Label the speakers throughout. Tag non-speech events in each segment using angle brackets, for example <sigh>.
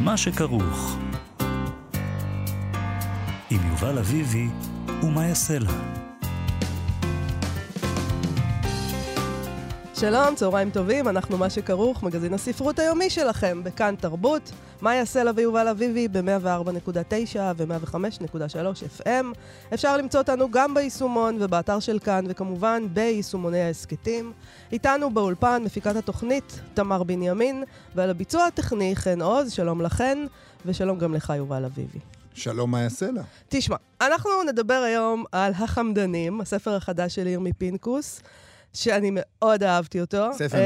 Speaker 1: מה שכרוך. עם יובל אביבי ומה יעשה לה.
Speaker 2: שלום, צהריים טובים, אנחנו מה שכרוך, מגזין הספרות היומי שלכם, בכאן תרבות. יעשה לה ויובל אביבי ב-104.9 ו-105.3 FM. אפשר למצוא אותנו גם ביישומון ובאתר של כאן, וכמובן ביישומוני ההסכתים. איתנו באולפן מפיקת התוכנית תמר בנימין, ועל הביצוע הטכני חן עוז, שלום לכן, ושלום גם לך יובל אביבי.
Speaker 3: שלום, מה יעשה לה?
Speaker 2: תשמע, אנחנו נדבר היום על החמדנים, הספר החדש של ירמי פינקוס. שאני מאוד אהבתי אותו.
Speaker 3: ספר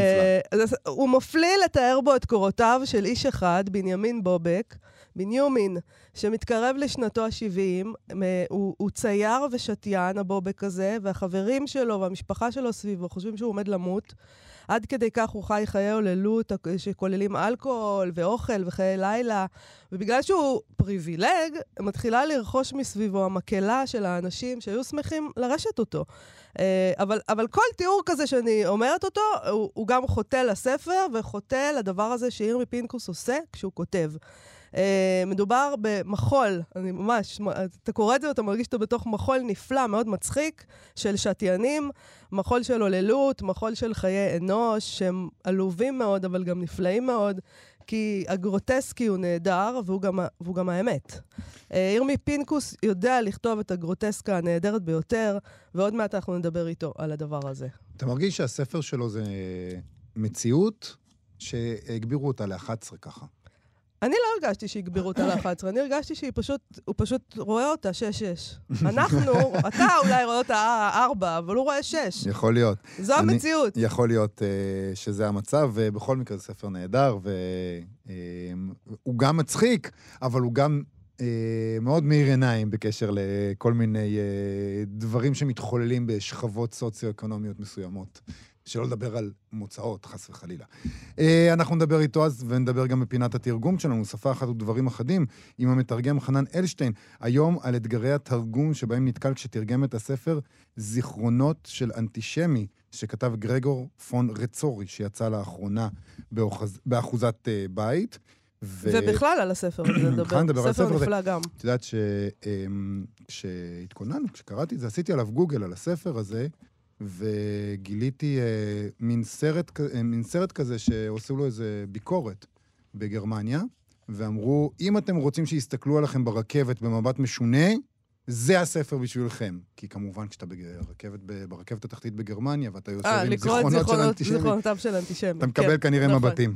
Speaker 3: נפלא.
Speaker 2: Uh, הוא מפליא לתאר בו את קורותיו של איש אחד, בנימין בובק, בניומין, שמתקרב לשנתו ה-70. הוא, הוא צייר ושתיין, הבובק הזה, והחברים שלו והמשפחה שלו סביבו חושבים שהוא עומד למות. עד כדי כך הוא חי חיי הוללות שכוללים אלכוהול ואוכל וחיי לילה. ובגלל שהוא פריבילג, מתחילה לרכוש מסביבו המקהלה של האנשים שהיו שמחים לרשת אותו. אה, אבל, אבל כל תיאור כזה שאני אומרת אותו, הוא, הוא גם חוטא לספר וחוטא לדבר הזה שירמי פינקוס עושה כשהוא כותב. Uh, מדובר במחול, אני ממש, אתה קורא את זה ואתה מרגיש שאתה בתוך מחול נפלא, מאוד מצחיק, של שתיינים, מחול של הוללות, מחול של חיי אנוש, שהם עלובים מאוד, אבל גם נפלאים מאוד, כי הגרוטסקי הוא נהדר, והוא גם, והוא גם האמת. Uh, ירמי פינקוס יודע לכתוב את הגרוטסקה הנהדרת ביותר, ועוד מעט אנחנו נדבר איתו על הדבר הזה.
Speaker 3: אתה מרגיש שהספר שלו זה מציאות שהגבירו אותה ל-11 ככה.
Speaker 2: אני לא הרגשתי שהגבירו אותה ל-11, אני הרגשתי שהיא פשוט, הוא פשוט רואה אותה 6-6. אנחנו, אתה אולי רואה אותה 4, אבל הוא רואה 6.
Speaker 3: יכול להיות.
Speaker 2: זו אני, המציאות.
Speaker 3: יכול להיות uh, שזה המצב, ובכל מקרה זה ספר נהדר, והוא uh, גם מצחיק, אבל הוא גם uh, מאוד מאיר עיניים בקשר לכל מיני uh, דברים שמתחוללים בשכבות סוציו-אקונומיות מסוימות. שלא לדבר על מוצאות, חס וחלילה. אה, אנחנו נדבר איתו אז, ונדבר גם בפינת התרגום שלנו, שפה אחת ודברים אחדים, עם המתרגם חנן אלשטיין, היום על אתגרי התרגום שבהם נתקל כשתרגם את הספר זיכרונות של אנטישמי, שכתב גרגור פון רצורי, שיצא לאחרונה באוחז... באחוזת uh, בית.
Speaker 2: ו... ובכלל על הספר הזה <clears throat> נדבר.
Speaker 3: נדבר על
Speaker 2: הספר נפלא גם.
Speaker 3: את יודעת שכשהתכוננו, כשקראתי את זה, עשיתי עליו גוגל על הספר הזה, וגיליתי אה, מין, סרט, אה, מין סרט כזה שעשו לו איזה ביקורת בגרמניה, ואמרו, אם אתם רוצים שיסתכלו עליכם ברכבת במבט משונה, זה הספר בשבילכם. כי כמובן, כשאתה ברכבת, ברכבת התחתית בגרמניה, ואתה יושב
Speaker 2: אה,
Speaker 3: עם זיכרונות, של אנטישמי,
Speaker 2: זיכרונותיו של אנטישמי.
Speaker 3: אתה מקבל כן, כנראה נכון. מבטים.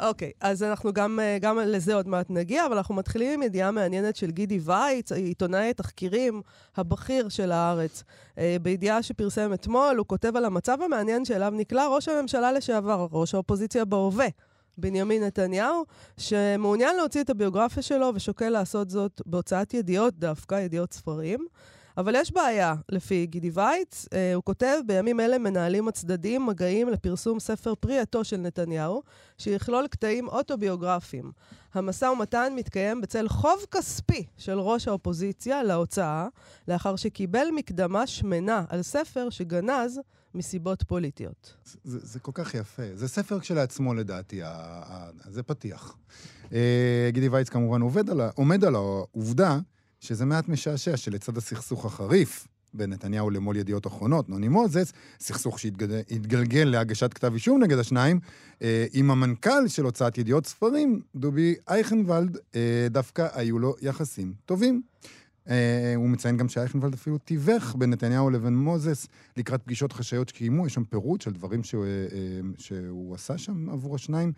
Speaker 2: אוקיי, אז אנחנו גם, אה, גם לזה עוד מעט נגיע, אבל אנחנו מתחילים עם ידיעה מעניינת של גידי וייץ, עיתונאי התחקירים הבכיר של הארץ. אה, בידיעה שפרסם אתמול, הוא כותב על המצב המעניין שאליו נקלע ראש הממשלה לשעבר, ראש האופוזיציה בהווה. בנימין נתניהו, שמעוניין להוציא את הביוגרפיה שלו ושוקל לעשות זאת בהוצאת ידיעות דווקא, ידיעות ספרים. אבל יש בעיה, לפי גידי וייץ. אה, הוא כותב, בימים אלה מנהלים הצדדים מגעים לפרסום ספר פרי עטו של נתניהו, שיכלול קטעים אוטוביוגרפיים. המשא ומתן מתקיים בצל חוב כספי של ראש האופוזיציה להוצאה, לאחר שקיבל מקדמה שמנה על ספר שגנז מסיבות פוליטיות.
Speaker 3: זה, זה כל כך יפה. זה ספר כשלעצמו לדעתי, ה, ה, זה פתיח. אה, גידי וייץ כמובן עובד על, עומד על העובדה שזה מעט משעשע שלצד הסכסוך החריף בין נתניהו למו"ל ידיעות אחרונות, נוני מוזס, סכסוך שהתגלגל להגשת כתב אישום נגד השניים, אה, עם המנכ"ל של הוצאת ידיעות ספרים, דובי אייכנוולד, אה, דווקא היו לו יחסים טובים. אה, הוא מציין גם שאייכנוולד אפילו תיווך בין נתניהו לבין מוזס לקראת פגישות חשאיות שקיימו, יש שם פירוט של דברים שהוא, אה, אה, שהוא עשה שם עבור השניים.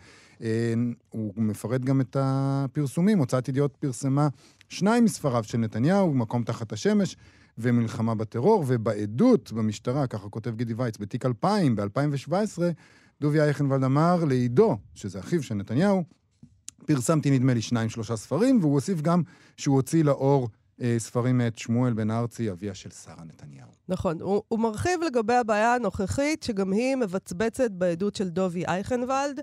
Speaker 3: הוא מפרט גם את הפרסומים, הוצאת ידיעות פרסמה שניים מספריו של נתניהו, מקום תחת השמש. ומלחמה בטרור, ובעדות במשטרה, ככה כותב גידי וייץ, בתיק 2000, ב-2017, דובי אייכנוולד אמר לעידו, שזה אחיו של נתניהו, פרסמתי נדמה לי שניים, שלושה ספרים, והוא הוסיף גם שהוא הוציא לאור ספרים מאת שמואל בן ארצי, אביה של שרה נתניהו.
Speaker 2: נכון. הוא, הוא מרחיב לגבי הבעיה הנוכחית, שגם היא מבצבצת בעדות של דובי אייכנוולד.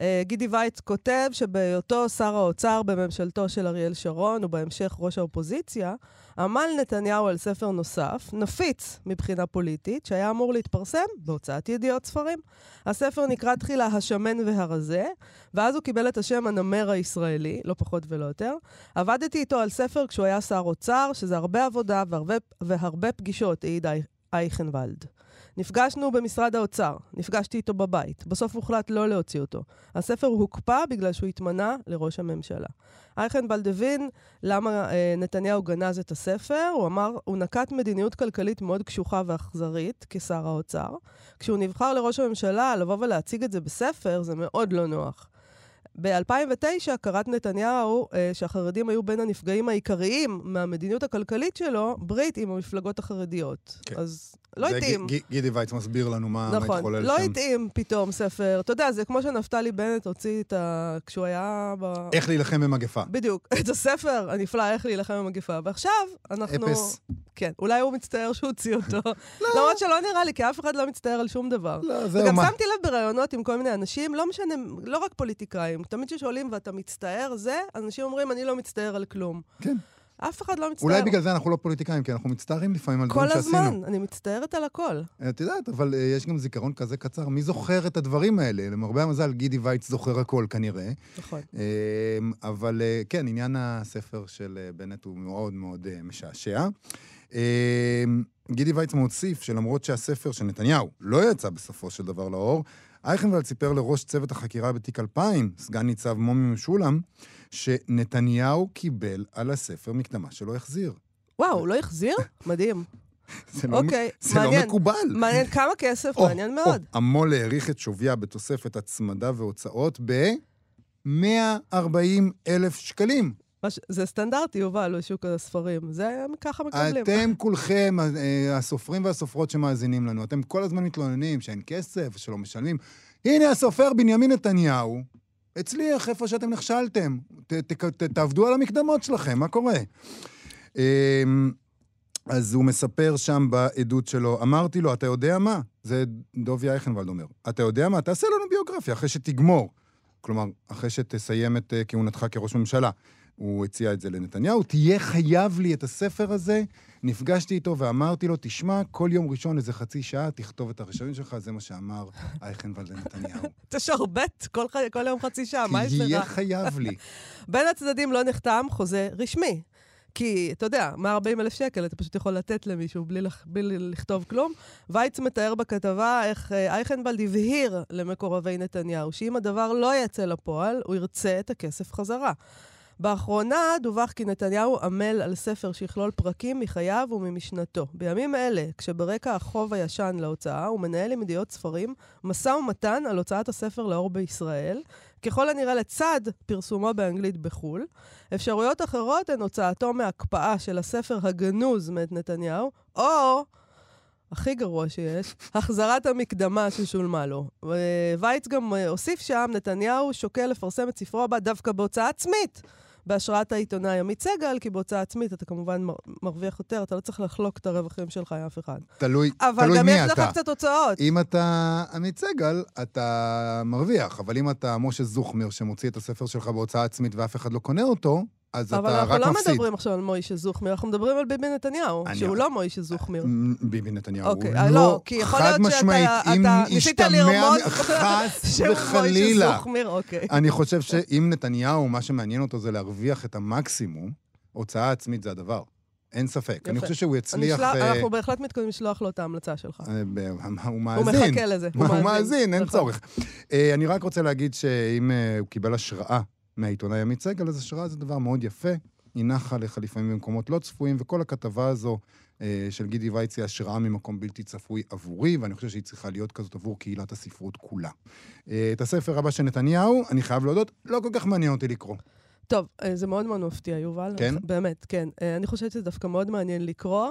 Speaker 2: אה, גידי וייץ כותב שבהיותו שר האוצר בממשלתו של אריאל שרון, ובהמשך ראש האופוזיציה, עמל נתניהו על ספר נוסף, נפיץ מבחינה פוליטית, שהיה אמור להתפרסם בהוצאת ידיעות ספרים. הספר נקרא תחילה השמן והרזה, ואז הוא קיבל את השם הנמר הישראלי, לא פחות ולא יותר. עבדתי איתו על ספר כשהוא היה שר אוצר, שזה הרבה עבודה והרבה, והרבה פגישות, העיד אייכנוולד. נפגשנו במשרד האוצר, נפגשתי איתו בבית. בסוף הוחלט לא להוציא אותו. הספר הוקפא בגלל שהוא התמנה לראש הממשלה. אייכנבלד הבין למה אה, נתניהו גנז את הספר. הוא אמר, הוא נקט מדיניות כלכלית מאוד קשוחה ואכזרית כשר האוצר. כשהוא נבחר לראש הממשלה, לבוא ולהציג את זה בספר, זה מאוד לא נוח. ב-2009 קראת נתניהו אה, שהחרדים היו בין הנפגעים העיקריים מהמדיניות הכלכלית שלו, ברית עם המפלגות החרדיות. כן. אז לא התאים.
Speaker 3: ג, גידי וייץ מסביר לנו מה,
Speaker 2: נכון,
Speaker 3: מה התחולל
Speaker 2: לא
Speaker 3: שם.
Speaker 2: נכון, לא התאים פתאום ספר. אתה יודע, זה כמו שנפתלי בנט הוציא את ה... כשהוא היה ב...
Speaker 3: איך להילחם במגפה.
Speaker 2: בדיוק. <laughs> את הספר הנפלא, איך להילחם במגפה. ועכשיו, אנחנו...
Speaker 3: אפס.
Speaker 2: כן, אולי הוא מצטער שהוא הוציא אותו.
Speaker 3: לא.
Speaker 2: למרות שלא נראה לי, כי אף אחד לא מצטער על שום דבר.
Speaker 3: לא, זהו
Speaker 2: וגם
Speaker 3: מה.
Speaker 2: שמתי לב בראיונות עם כל מיני אנשים, לא משנה, לא רק פוליטיקאים, תמיד כששואלים ואתה מצטער, זה, אנשים אומרים, אני לא מצטער על כלום.
Speaker 3: כן.
Speaker 2: אף אחד לא מצטער.
Speaker 3: אולי בגלל זה אנחנו לא פוליטיקאים, כי אנחנו מצטערים לפעמים על
Speaker 2: כל
Speaker 3: דברים שעשינו.
Speaker 2: הזמן, אני מצטערת על הכל.
Speaker 3: את יודעת, אבל אה, יש גם זיכרון כזה קצר. מי זוכר את הדברים האלה? למרבה המזל, גידי וייץ זוכר הכל כנראה.
Speaker 2: נכון.
Speaker 3: אמ, אבל אה, כן, עניין הספר של אה, בנט הוא מאוד מאוד אה, משעשע. אמ, גידי וייץ מוסיף שלמרות שהספר של נתניהו לא יצא בסופו של דבר לאור, אייכנוולד סיפר לראש צוות החקירה בתיק 2000, סגן ניצב מומי משולם, שנתניהו קיבל על הספר מקדמה שלא החזיר.
Speaker 2: וואו, הוא לא החזיר? <laughs> מדהים.
Speaker 3: זה לא,
Speaker 2: אוקיי,
Speaker 3: זה לא
Speaker 2: מעניין.
Speaker 3: מקובל.
Speaker 2: מעניין כמה כסף,
Speaker 3: או,
Speaker 2: מעניין
Speaker 3: או,
Speaker 2: מאוד.
Speaker 3: המו"ל העריך את שוויה בתוספת הצמדה והוצאות ב-140 אלף שקלים.
Speaker 2: מש- זה סטנדרטי, יובל, בשוק הספרים. זה, ככה מקבלים.
Speaker 3: אתם <laughs> כולכם, אה, הסופרים והסופרות שמאזינים לנו, אתם כל הזמן מתלוננים שאין כסף, שלא משלמים. הנה הסופר בנימין נתניהו, הצליח איפה שאתם נכשלתם. ת, ת, ת, תעבדו על המקדמות שלכם, מה קורה? אה, אז הוא מספר שם בעדות שלו, אמרתי לו, אתה יודע מה? זה דובי אייכנוולד אומר. אתה יודע מה? תעשה לנו ביוגרפיה אחרי שתגמור. כלומר, אחרי שתסיים את אה, כהונתך כראש ממשלה. הוא הציע את זה לנתניהו, תהיה חייב לי את הספר הזה. נפגשתי איתו ואמרתי לו, תשמע, כל יום ראשון איזה חצי שעה, תכתוב את הרשמים שלך, זה מה שאמר אייכנוולד לנתניהו. <laughs>
Speaker 2: תשרבט כל, ח- כל יום חצי שעה, מה יש
Speaker 3: תהיה
Speaker 2: לך?
Speaker 3: חייב לי. <laughs>
Speaker 2: בין הצדדים לא נחתם חוזה רשמי. כי, אתה יודע, 140 אלף שקל אתה פשוט יכול לתת למישהו בלי, לח... בלי לכתוב כלום. וייץ מתאר בכתבה איך אה, אייכנבלד הבהיר למקורבי נתניהו שאם הדבר לא יצא לפועל, הוא ירצה את הכסף חזרה. באחרונה דווח כי נתניהו עמל על ספר שיכלול פרקים מחייו וממשנתו. בימים אלה, כשברקע החוב הישן להוצאה, הוא מנהל עם ידיעות ספרים משא ומתן על הוצאת הספר לאור בישראל, ככל הנראה לצד פרסומו באנגלית בחו"ל. אפשרויות אחרות הן הוצאתו מהקפאה של הספר הגנוז מאת נתניהו, או, הכי גרוע שיש, החזרת המקדמה ששולמה לו. ו- וייץ גם אה, הוסיף שם, נתניהו שוקל לפרסם את ספרו הבא דווקא בהוצאה עצמית. בהשראת העיתונאי עמית סגל, כי בהוצאה עצמית אתה כמובן מר- מרוויח יותר, אתה לא צריך לחלוק את הרווחים שלך עם אף אחד.
Speaker 3: תלוי,
Speaker 2: אבל
Speaker 3: תלוי
Speaker 2: גם
Speaker 3: מי
Speaker 2: יש לך
Speaker 3: אתה.
Speaker 2: קצת הוצאות.
Speaker 3: אם אתה עמית סגל, אתה מרוויח, אבל אם אתה משה זוכמיר שמוציא את הספר שלך בהוצאה עצמית ואף אחד לא קונה אותו, אז
Speaker 2: אבל
Speaker 3: אתה
Speaker 2: אנחנו
Speaker 3: רק
Speaker 2: לא
Speaker 3: מפסיד.
Speaker 2: מדברים עכשיו על מוישה זוכמיר, אנחנו מדברים על ביבי נתניהו,
Speaker 3: אני-
Speaker 2: שהוא לא מוישה זוכמיר.
Speaker 3: ביבי נתניהו,
Speaker 2: אוקיי,
Speaker 3: הוא
Speaker 2: אה,
Speaker 3: לא,
Speaker 2: לא, כי יכול להיות
Speaker 3: חד משמעית,
Speaker 2: שאתה-
Speaker 3: אם
Speaker 2: לרמוז <laughs> <laughs>
Speaker 3: חס <laughs> וחלילה.
Speaker 2: זוכמיר, אוקיי.
Speaker 3: אני חושב שאם נתניהו, מה שמעניין אותו זה להרוויח את המקסימום, הוצאה עצמית זה הדבר. אין ספק. אני
Speaker 2: יפה.
Speaker 3: חושב שהוא
Speaker 2: אני
Speaker 3: יצליח...
Speaker 2: אשלח-
Speaker 3: אה,
Speaker 2: אנחנו בהחלט מתכוונים לשלוח לו את ההמלצה שלך.
Speaker 3: אה, ב- הוא
Speaker 2: הוא
Speaker 3: מאזין.
Speaker 2: מחכה לזה.
Speaker 3: הוא מאזין, אין
Speaker 2: נכון.
Speaker 3: צורך. אני רק רוצה להגיד שאם הוא קיבל השראה מהעיתונאי עמית סגל, אז השראה זה דבר מאוד יפה. היא נחה לך לפעמים במקומות לא צפויים, וכל הכתבה הזו אה, של גידי וייץ היא השראה ממקום בלתי צפוי עבורי, ואני חושב שהיא צריכה להיות כזאת עבור קהילת הספרות כולה. אה, את הספר הבא של נתניהו, אני חייב להודות, לא כל כך מעניין אותי לקרוא.
Speaker 2: טוב, אה, זה מאוד מאוד מפתיע, יובל.
Speaker 3: כן?
Speaker 2: באמת, כן. אה, אני חושבת שזה דווקא מאוד מעניין לקרוא.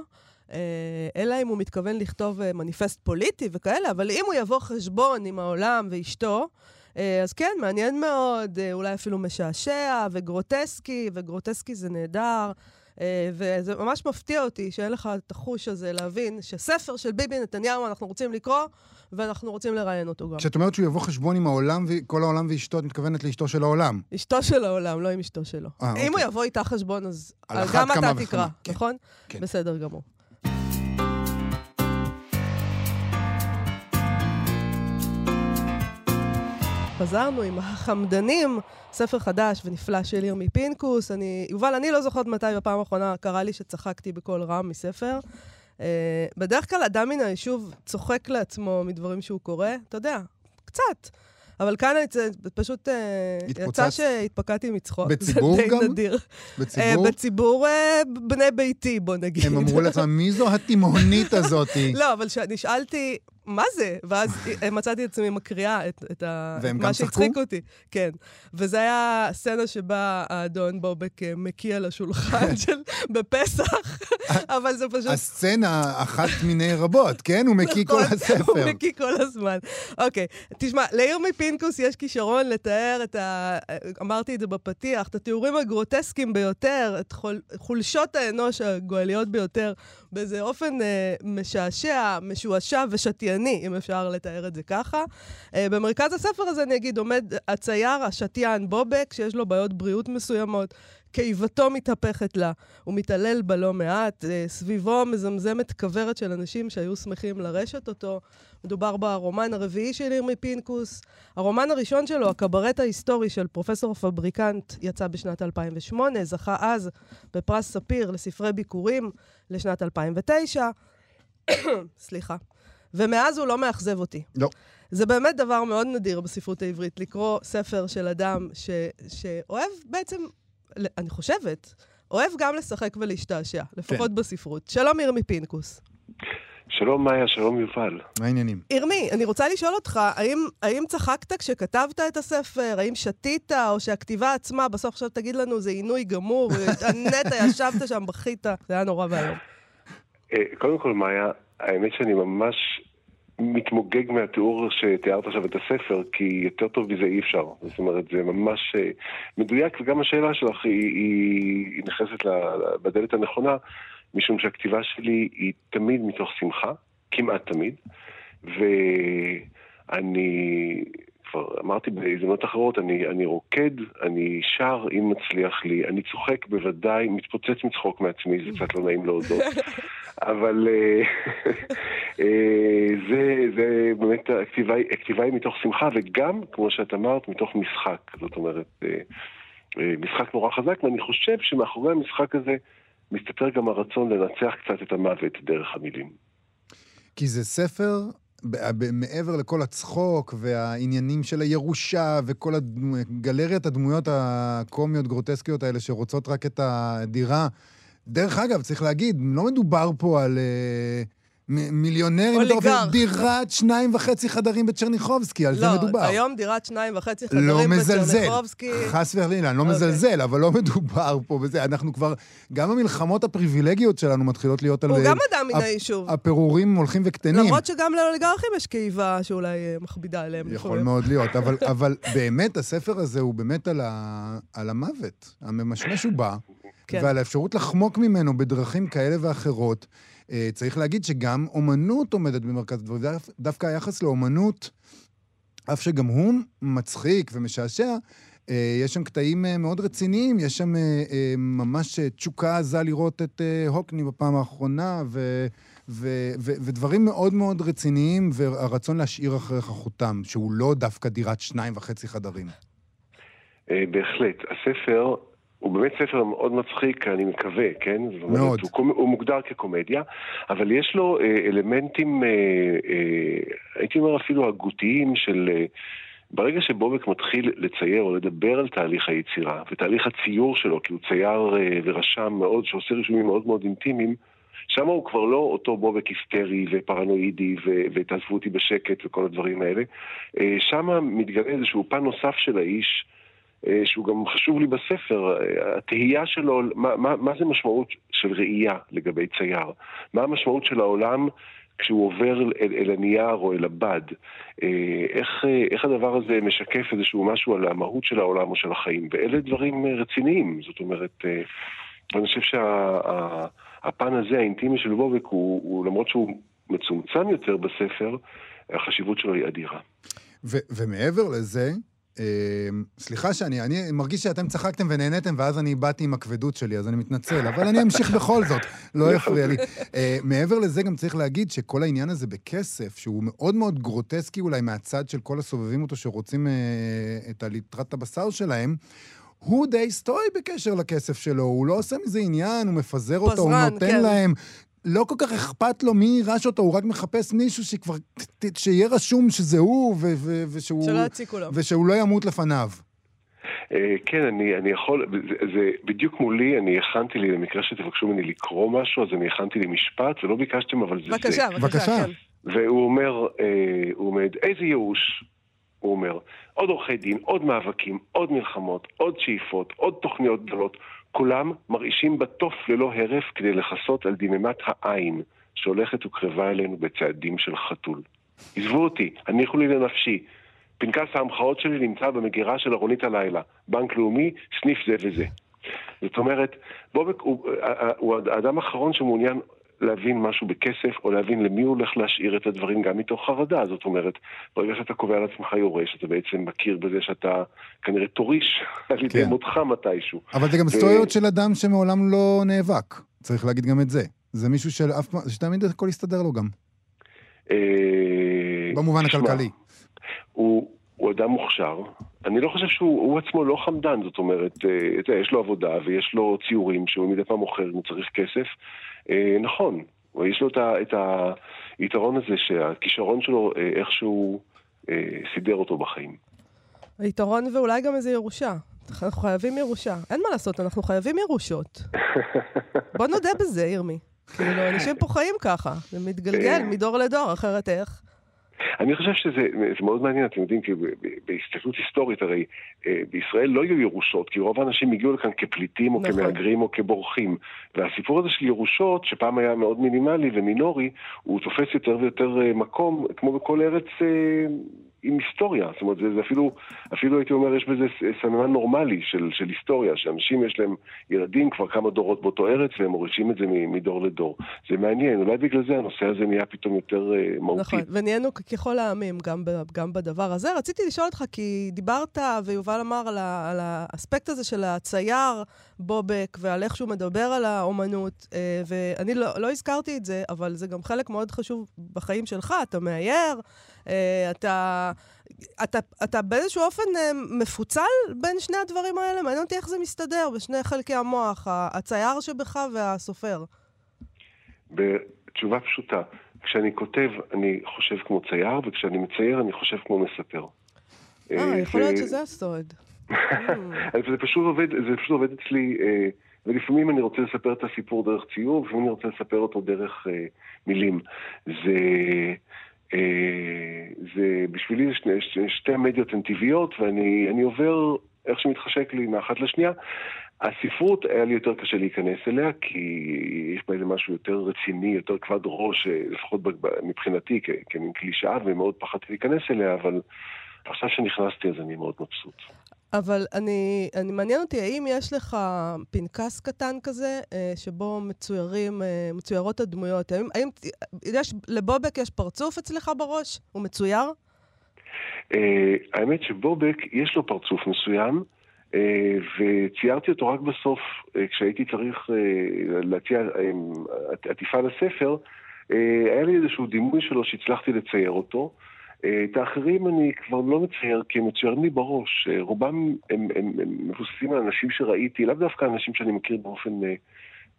Speaker 2: אה, אלא אם הוא מתכוון לכתוב מניפסט פוליטי וכאלה, אבל אם הוא יבוא חשבון עם העולם ואשתו, אז כן, מעניין מאוד, אה, אולי אפילו משעשע וגרוטסקי, וגרוטסקי זה נהדר. אה, וזה ממש מפתיע אותי שאין לך את החוש הזה להבין שספר של ביבי נתניהו אנחנו רוצים לקרוא, ואנחנו רוצים לראיין אותו גם.
Speaker 3: כשאת אומרת שהוא יבוא חשבון עם העולם, כל העולם ואשתו, את מתכוונת לאשתו של העולם.
Speaker 2: אשתו של העולם, לא עם אשתו שלו.
Speaker 3: אה,
Speaker 2: אם הוא
Speaker 3: אוקיי.
Speaker 2: יבוא איתה חשבון, אז גם אתה תקרא,
Speaker 3: כן,
Speaker 2: נכון?
Speaker 3: כן.
Speaker 2: בסדר גמור. חזרנו עם החמדנים, ספר חדש ונפלא של ירמי פינקוס. אני, יובל, אני לא זוכרת מתי בפעם האחרונה קרה לי שצחקתי בקול רם מספר. Uh, בדרך כלל אדם מן היישוב צוחק לעצמו מדברים שהוא קורא, אתה יודע, קצת. אבל כאן פשוט uh, יצא? שהתפקעתי מצחוק.
Speaker 3: בציבור
Speaker 2: זה די
Speaker 3: גם?
Speaker 2: נדיר.
Speaker 3: בציבור,
Speaker 2: Uh, בציבור uh, בני ביתי, בוא נגיד.
Speaker 3: הם אמרו לעצמם, מי זו התימהונית הזאתי? <laughs>
Speaker 2: לא, אבל כשנשאלתי, מה זה? ואז <laughs> אה, מצאתי את עצמי מקריאה את, את ה... מה שהצחיק? אותי. כן. וזה היה סצנה שבה האדון בובק אה, מקיא לשולחן <laughs> של... בפסח, <laughs> אבל זה פשוט...
Speaker 3: הסצנה אחת מיני רבות, כן? הוא מקיא כל
Speaker 2: נכון,
Speaker 3: הספר.
Speaker 2: הוא מקיא כל הזמן. אוקיי, תשמע, לירמי פינקוס יש כישרון לתאר את ה... אמרתי את זה בפתיח, את התיאורים הגרוטסקיים ביותר, את חול... חולשות האנוש הגואליות ביותר, באיזה אופן אה, משעשע, משועשע ושתייני, אם אפשר לתאר את זה ככה. אה, במרכז הספר הזה, אני אגיד, עומד הצייר, השתיין בובק, שיש לו בעיות בריאות מסוימות. קיבתו מתהפכת לה, הוא מתעלל בה לא מעט, אה, סביבו מזמזמת כוורת של אנשים שהיו שמחים לרשת אותו. מדובר ברומן הרביעי של ירמי פינקוס. הרומן הראשון שלו, הקברט ההיסטורי של פרופסור פבריקנט, יצא בשנת 2008, זכה אז בפרס ספיר לספרי ביקורים לשנת 2009. <coughs> סליחה. ומאז הוא לא מאכזב אותי.
Speaker 3: לא.
Speaker 2: זה באמת דבר מאוד נדיר בספרות העברית, לקרוא ספר של אדם ש, שאוהב בעצם, אני חושבת, אוהב גם לשחק ולהשתעשע, לפחות בספרות. שלום ירמי פינקוס.
Speaker 4: שלום מאיה, שלום יובל.
Speaker 3: מה העניינים?
Speaker 2: ירמי, אני רוצה לשאול אותך, האם, האם צחקת כשכתבת את הספר? האם שתית, או שהכתיבה עצמה, בסוף עכשיו תגיד לנו, זה עינוי גמור, <laughs> התענית, ישבת שם, בכית, זה היה נורא ואיום.
Speaker 4: אה, קודם כל, מאיה, האמת שאני ממש מתמוגג מהתיאור שתיארת עכשיו את הספר, כי יותר טוב מזה אי אפשר. זאת אומרת, זה ממש אה, מדויק, וגם השאלה שלך היא, היא, היא נכנסת בדלת הנכונה, משום שהכתיבה שלי היא תמיד מתוך שמחה, כמעט תמיד, ואני... כבר אמרתי בהזדמנות אחרות, אני, אני רוקד, אני שר אם מצליח לי, אני צוחק בוודאי, מתפוצץ מצחוק מעצמי, זה קצת לא נעים להודות. <laughs> אבל אה, <laughs> אה, זה, זה באמת, הכתיבה, היא- הכתיבה היא מתוך שמחה, וגם, כמו שאת אמרת, מתוך משחק. זאת אומרת, אה, משחק נורא חזק, ואני חושב שמאחורי המשחק הזה מסתתר גם הרצון לנצח קצת את המוות דרך המילים.
Speaker 3: כי זה ספר, מעבר לכל הצחוק והעניינים של הירושה וכל הדמו, גלריית הדמויות הקומיות, גרוטסקיות האלה שרוצות רק את הדירה. דרך אגב, צריך להגיד, לא מדובר פה על אה, מ- מיליונרים,
Speaker 2: אוליגרך.
Speaker 3: דירת שניים וחצי חדרים בצ'רניחובסקי, על זה מדובר.
Speaker 2: לא, היום דירת שניים וחצי
Speaker 3: לא
Speaker 2: חדרים
Speaker 3: מזלזל,
Speaker 2: בצ'רניחובסקי.
Speaker 3: חס וחלילה, אני לא
Speaker 2: אוקיי.
Speaker 3: מזלזל, אבל לא מדובר פה בזה. אנחנו כבר, גם המלחמות הפריבילגיות שלנו מתחילות להיות על...
Speaker 2: הוא
Speaker 3: אה,
Speaker 2: גם אדם מן היישוב.
Speaker 3: הפירורים הולכים וקטנים.
Speaker 2: למרות שגם לאוליגרכים יש קיבה שאולי אה, מכבידה עליהם.
Speaker 3: יכול. מאוד להיות, אבל, <laughs> אבל באמת, הספר הזה הוא באמת על, ה, על המוות. הממשמש הוא בא,
Speaker 2: כן.
Speaker 3: ועל האפשרות לחמוק ממנו בדרכים כאלה ואחרות. אה, צריך להגיד שגם אומנות עומדת במרכז הדברים. דו- דווקא היחס לאומנות, אף שגם הוא מצחיק ומשעשע, אה, יש שם קטעים אה, מאוד רציניים, יש שם ממש תשוקה עזה לראות את הוקני בפעם האחרונה, ו... ו- ו- ודברים מאוד מאוד רציניים, והרצון להשאיר אחריך חותם, שהוא לא דווקא דירת שניים וחצי חדרים.
Speaker 4: בהחלט. הספר הוא באמת ספר מאוד מצחיק, אני מקווה, כן? זאת אומרת,
Speaker 3: מאוד.
Speaker 4: הוא, הוא מוגדר כקומדיה, אבל יש לו אה, אלמנטים, אה, אה, הייתי אומר אפילו הגותיים של... אה, ברגע שבובק מתחיל לצייר או לדבר על תהליך היצירה ותהליך הציור שלו, כי הוא צייר אה, ורשם מאוד, שעושה רישומים מאוד מאוד אינטימיים, שם הוא כבר לא אותו בובק היסטרי ופרנואידי ו- ותעזבו אותי בשקט וכל הדברים האלה. אה, שם מתגלה איזשהו פן נוסף של האיש, שהוא גם חשוב לי בספר, אה, התהייה שלו, מה, מה, מה זה משמעות של ראייה לגבי צייר? מה המשמעות של העולם כשהוא עובר אל, אל הנייר או אל הבד? אה, איך, אה, איך הדבר הזה משקף איזשהו משהו על המהות של העולם או של החיים? ואלה דברים אה, רציניים, זאת אומרת... אה, ואני חושב שהפן שה, הזה, האינטימי של בובק, הוא, הוא למרות שהוא מצומצם יותר בספר, החשיבות שלו היא אדירה.
Speaker 3: ו- ומעבר לזה, סליחה שאני, אני מרגיש שאתם צחקתם ונהניתם, ואז אני באתי עם הכבדות שלי, אז אני מתנצל, אבל אני אמשיך בכל זאת, לא יפריע לי. אה, מעבר לזה, גם צריך להגיד שכל העניין הזה בכסף, שהוא מאוד מאוד גרוטסקי אולי מהצד של כל הסובבים אותו שרוצים אה, את הליטרת הבשר שלהם, הוא די סטוי בקשר לכסף שלו, הוא לא עושה מזה עניין, הוא מפזר אותו, הוא נותן כן. להם. לא כל כך אכפת לו מי יירש אותו, הוא רק מחפש מישהו שכבר, שיהיה רשום שזה הוא, ו- ו- ושהוא...
Speaker 2: שלא יציקו לו.
Speaker 3: ושהוא לא ימות לפניו.
Speaker 4: אה, כן, אני, אני יכול, זה, זה בדיוק מולי, אני הכנתי לי, למקרה שתבקשו ממני לקרוא משהו, אז אני הכנתי לי משפט, ולא ביקשתם, אבל זה
Speaker 2: בבקשה,
Speaker 4: זה.
Speaker 2: בבקשה, בבקשה, כן.
Speaker 4: והוא אומר, אה, הוא אומר, איזה ייאוש, הוא אומר, עוד עורכי דין, עוד מאבקים, עוד מלחמות, עוד שאיפות, עוד תוכניות גדולות. כולם מרעישים בתוף ללא הרף כדי לכסות על דממת העין שהולכת וקרבה אלינו בצעדים של חתול. עזבו אותי, הניחו לי לנפשי. פנקס ההמחאות שלי נמצא במגירה של ארונית הלילה. בנק לאומי, סניף זה וזה. זאת אומרת, בובק הוא, הוא האדם האחרון שמעוניין להבין משהו בכסף, או להבין למי הוא הולך להשאיר את הדברים גם מתוך חרדה. זאת אומרת, ברגע שאתה קובע לעצמך יורש, אתה בעצם מכיר בזה שאתה כנראה תוריש <laughs> על ידי כן. מותך מתישהו.
Speaker 3: אבל זה גם ו... סטוריות של אדם שמעולם לא נאבק. צריך להגיד גם את זה. זה מישהו שאף פעם, שתמיד הכל יסתדר לו גם.
Speaker 4: אה,
Speaker 3: במובן הכלכלי.
Speaker 4: הוא... הוא אדם מוכשר. אני לא חושב שהוא עצמו לא חמדן, זאת אומרת, אה, יש לו עבודה ויש לו ציורים שהוא מדי פעם מוכר אם הוא צריך כסף. אה, נכון, יש לו את היתרון הזה שהכישרון שלו אה, איכשהו סידר אותו בחיים.
Speaker 2: היתרון ואולי גם איזה ירושה. אנחנו חייבים ירושה. אין מה לעשות, אנחנו חייבים ירושות. בוא נודה בזה, ירמי. כאילו, אנשים פה חיים ככה. זה מתגלגל מדור לדור, אחרת איך?
Speaker 4: אני חושב שזה מאוד מעניין, אתם יודעים, כי בהסתכלות היסטורית, הרי אה, בישראל לא היו ירושות, כי רוב האנשים הגיעו לכאן כפליטים או נכון. כמהגרים או כבורחים. והסיפור הזה של ירושות, שפעם היה מאוד מינימלי ומינורי, הוא תופס יותר ויותר אה, מקום, כמו בכל ארץ אה, עם היסטוריה. זאת אומרת, זה, זה אפילו, אפילו הייתי אומר, יש בזה סממן נורמלי של, של היסטוריה, שאנשים יש להם ילדים כבר כמה דורות באותו ארץ, והם מורישים את זה מדור לדור. זה מעניין, אולי בגלל זה הנושא הזה נהיה פתאום יותר uh, מהותי.
Speaker 2: נכון, ונהיינו ככל העמים גם, גם בדבר הזה. רציתי לשאול אותך, כי דיברת, ויובל אמר על, על האספקט הזה של הצייר בובק, ועל איך שהוא מדבר על האומנות, uh, ואני לא, לא הזכרתי את זה, אבל זה גם חלק מאוד חשוב בחיים שלך, אתה מאייר. אה, אתה, אתה, אתה באיזשהו אופן אה, מפוצל בין שני הדברים האלה? מעניין אותי איך זה מסתדר בשני חלקי המוח, הצייר שבך והסופר.
Speaker 4: בתשובה פשוטה, כשאני כותב, אני חושב כמו צייר, וכשאני מצייר, אני חושב כמו מספר.
Speaker 2: אה, יכול להיות שזה הסוד. <laughs>
Speaker 4: זה פשוט עובד, זה פשוט עובד אצלי, ולפעמים אני רוצה לספר את הסיפור דרך ציור, ולפעמים אני רוצה לספר אותו דרך מילים. זה... אה, זה בשבילי זה שני, שתי, שתי המדיות הן טבעיות, ואני עובר איך שמתחשק לי מאחת לשנייה. הספרות היה לי יותר קשה להיכנס אליה, כי יש בה איזה משהו יותר רציני, יותר כבד ראש, אה, לפחות מבחינתי, כמין קלישאה, ומאוד פחדתי להיכנס אליה, אבל עכשיו שנכנסתי אז אני מאוד מבסוט.
Speaker 2: אבל אני, אני מעניין אותי, האם יש לך פנקס קטן כזה, אה, שבו מצוירים, אה, מצוירות הדמויות? האם, האם יש, לבובק יש פרצוף אצלך בראש? הוא מצויר?
Speaker 4: אה, האמת שבובק יש לו פרצוף מסוים, אה, וציירתי אותו רק בסוף, אה, כשהייתי צריך אה, להציע אה, עטיפה לספר, אה, היה לי איזשהו דימוי שלו שהצלחתי לצייר אותו. את האחרים אני כבר לא מצייר, כי הם מצוירים לי בראש. אה, רובם הם, הם, הם מבוססים על אנשים שראיתי, לאו דווקא אנשים שאני מכיר באופן, אה,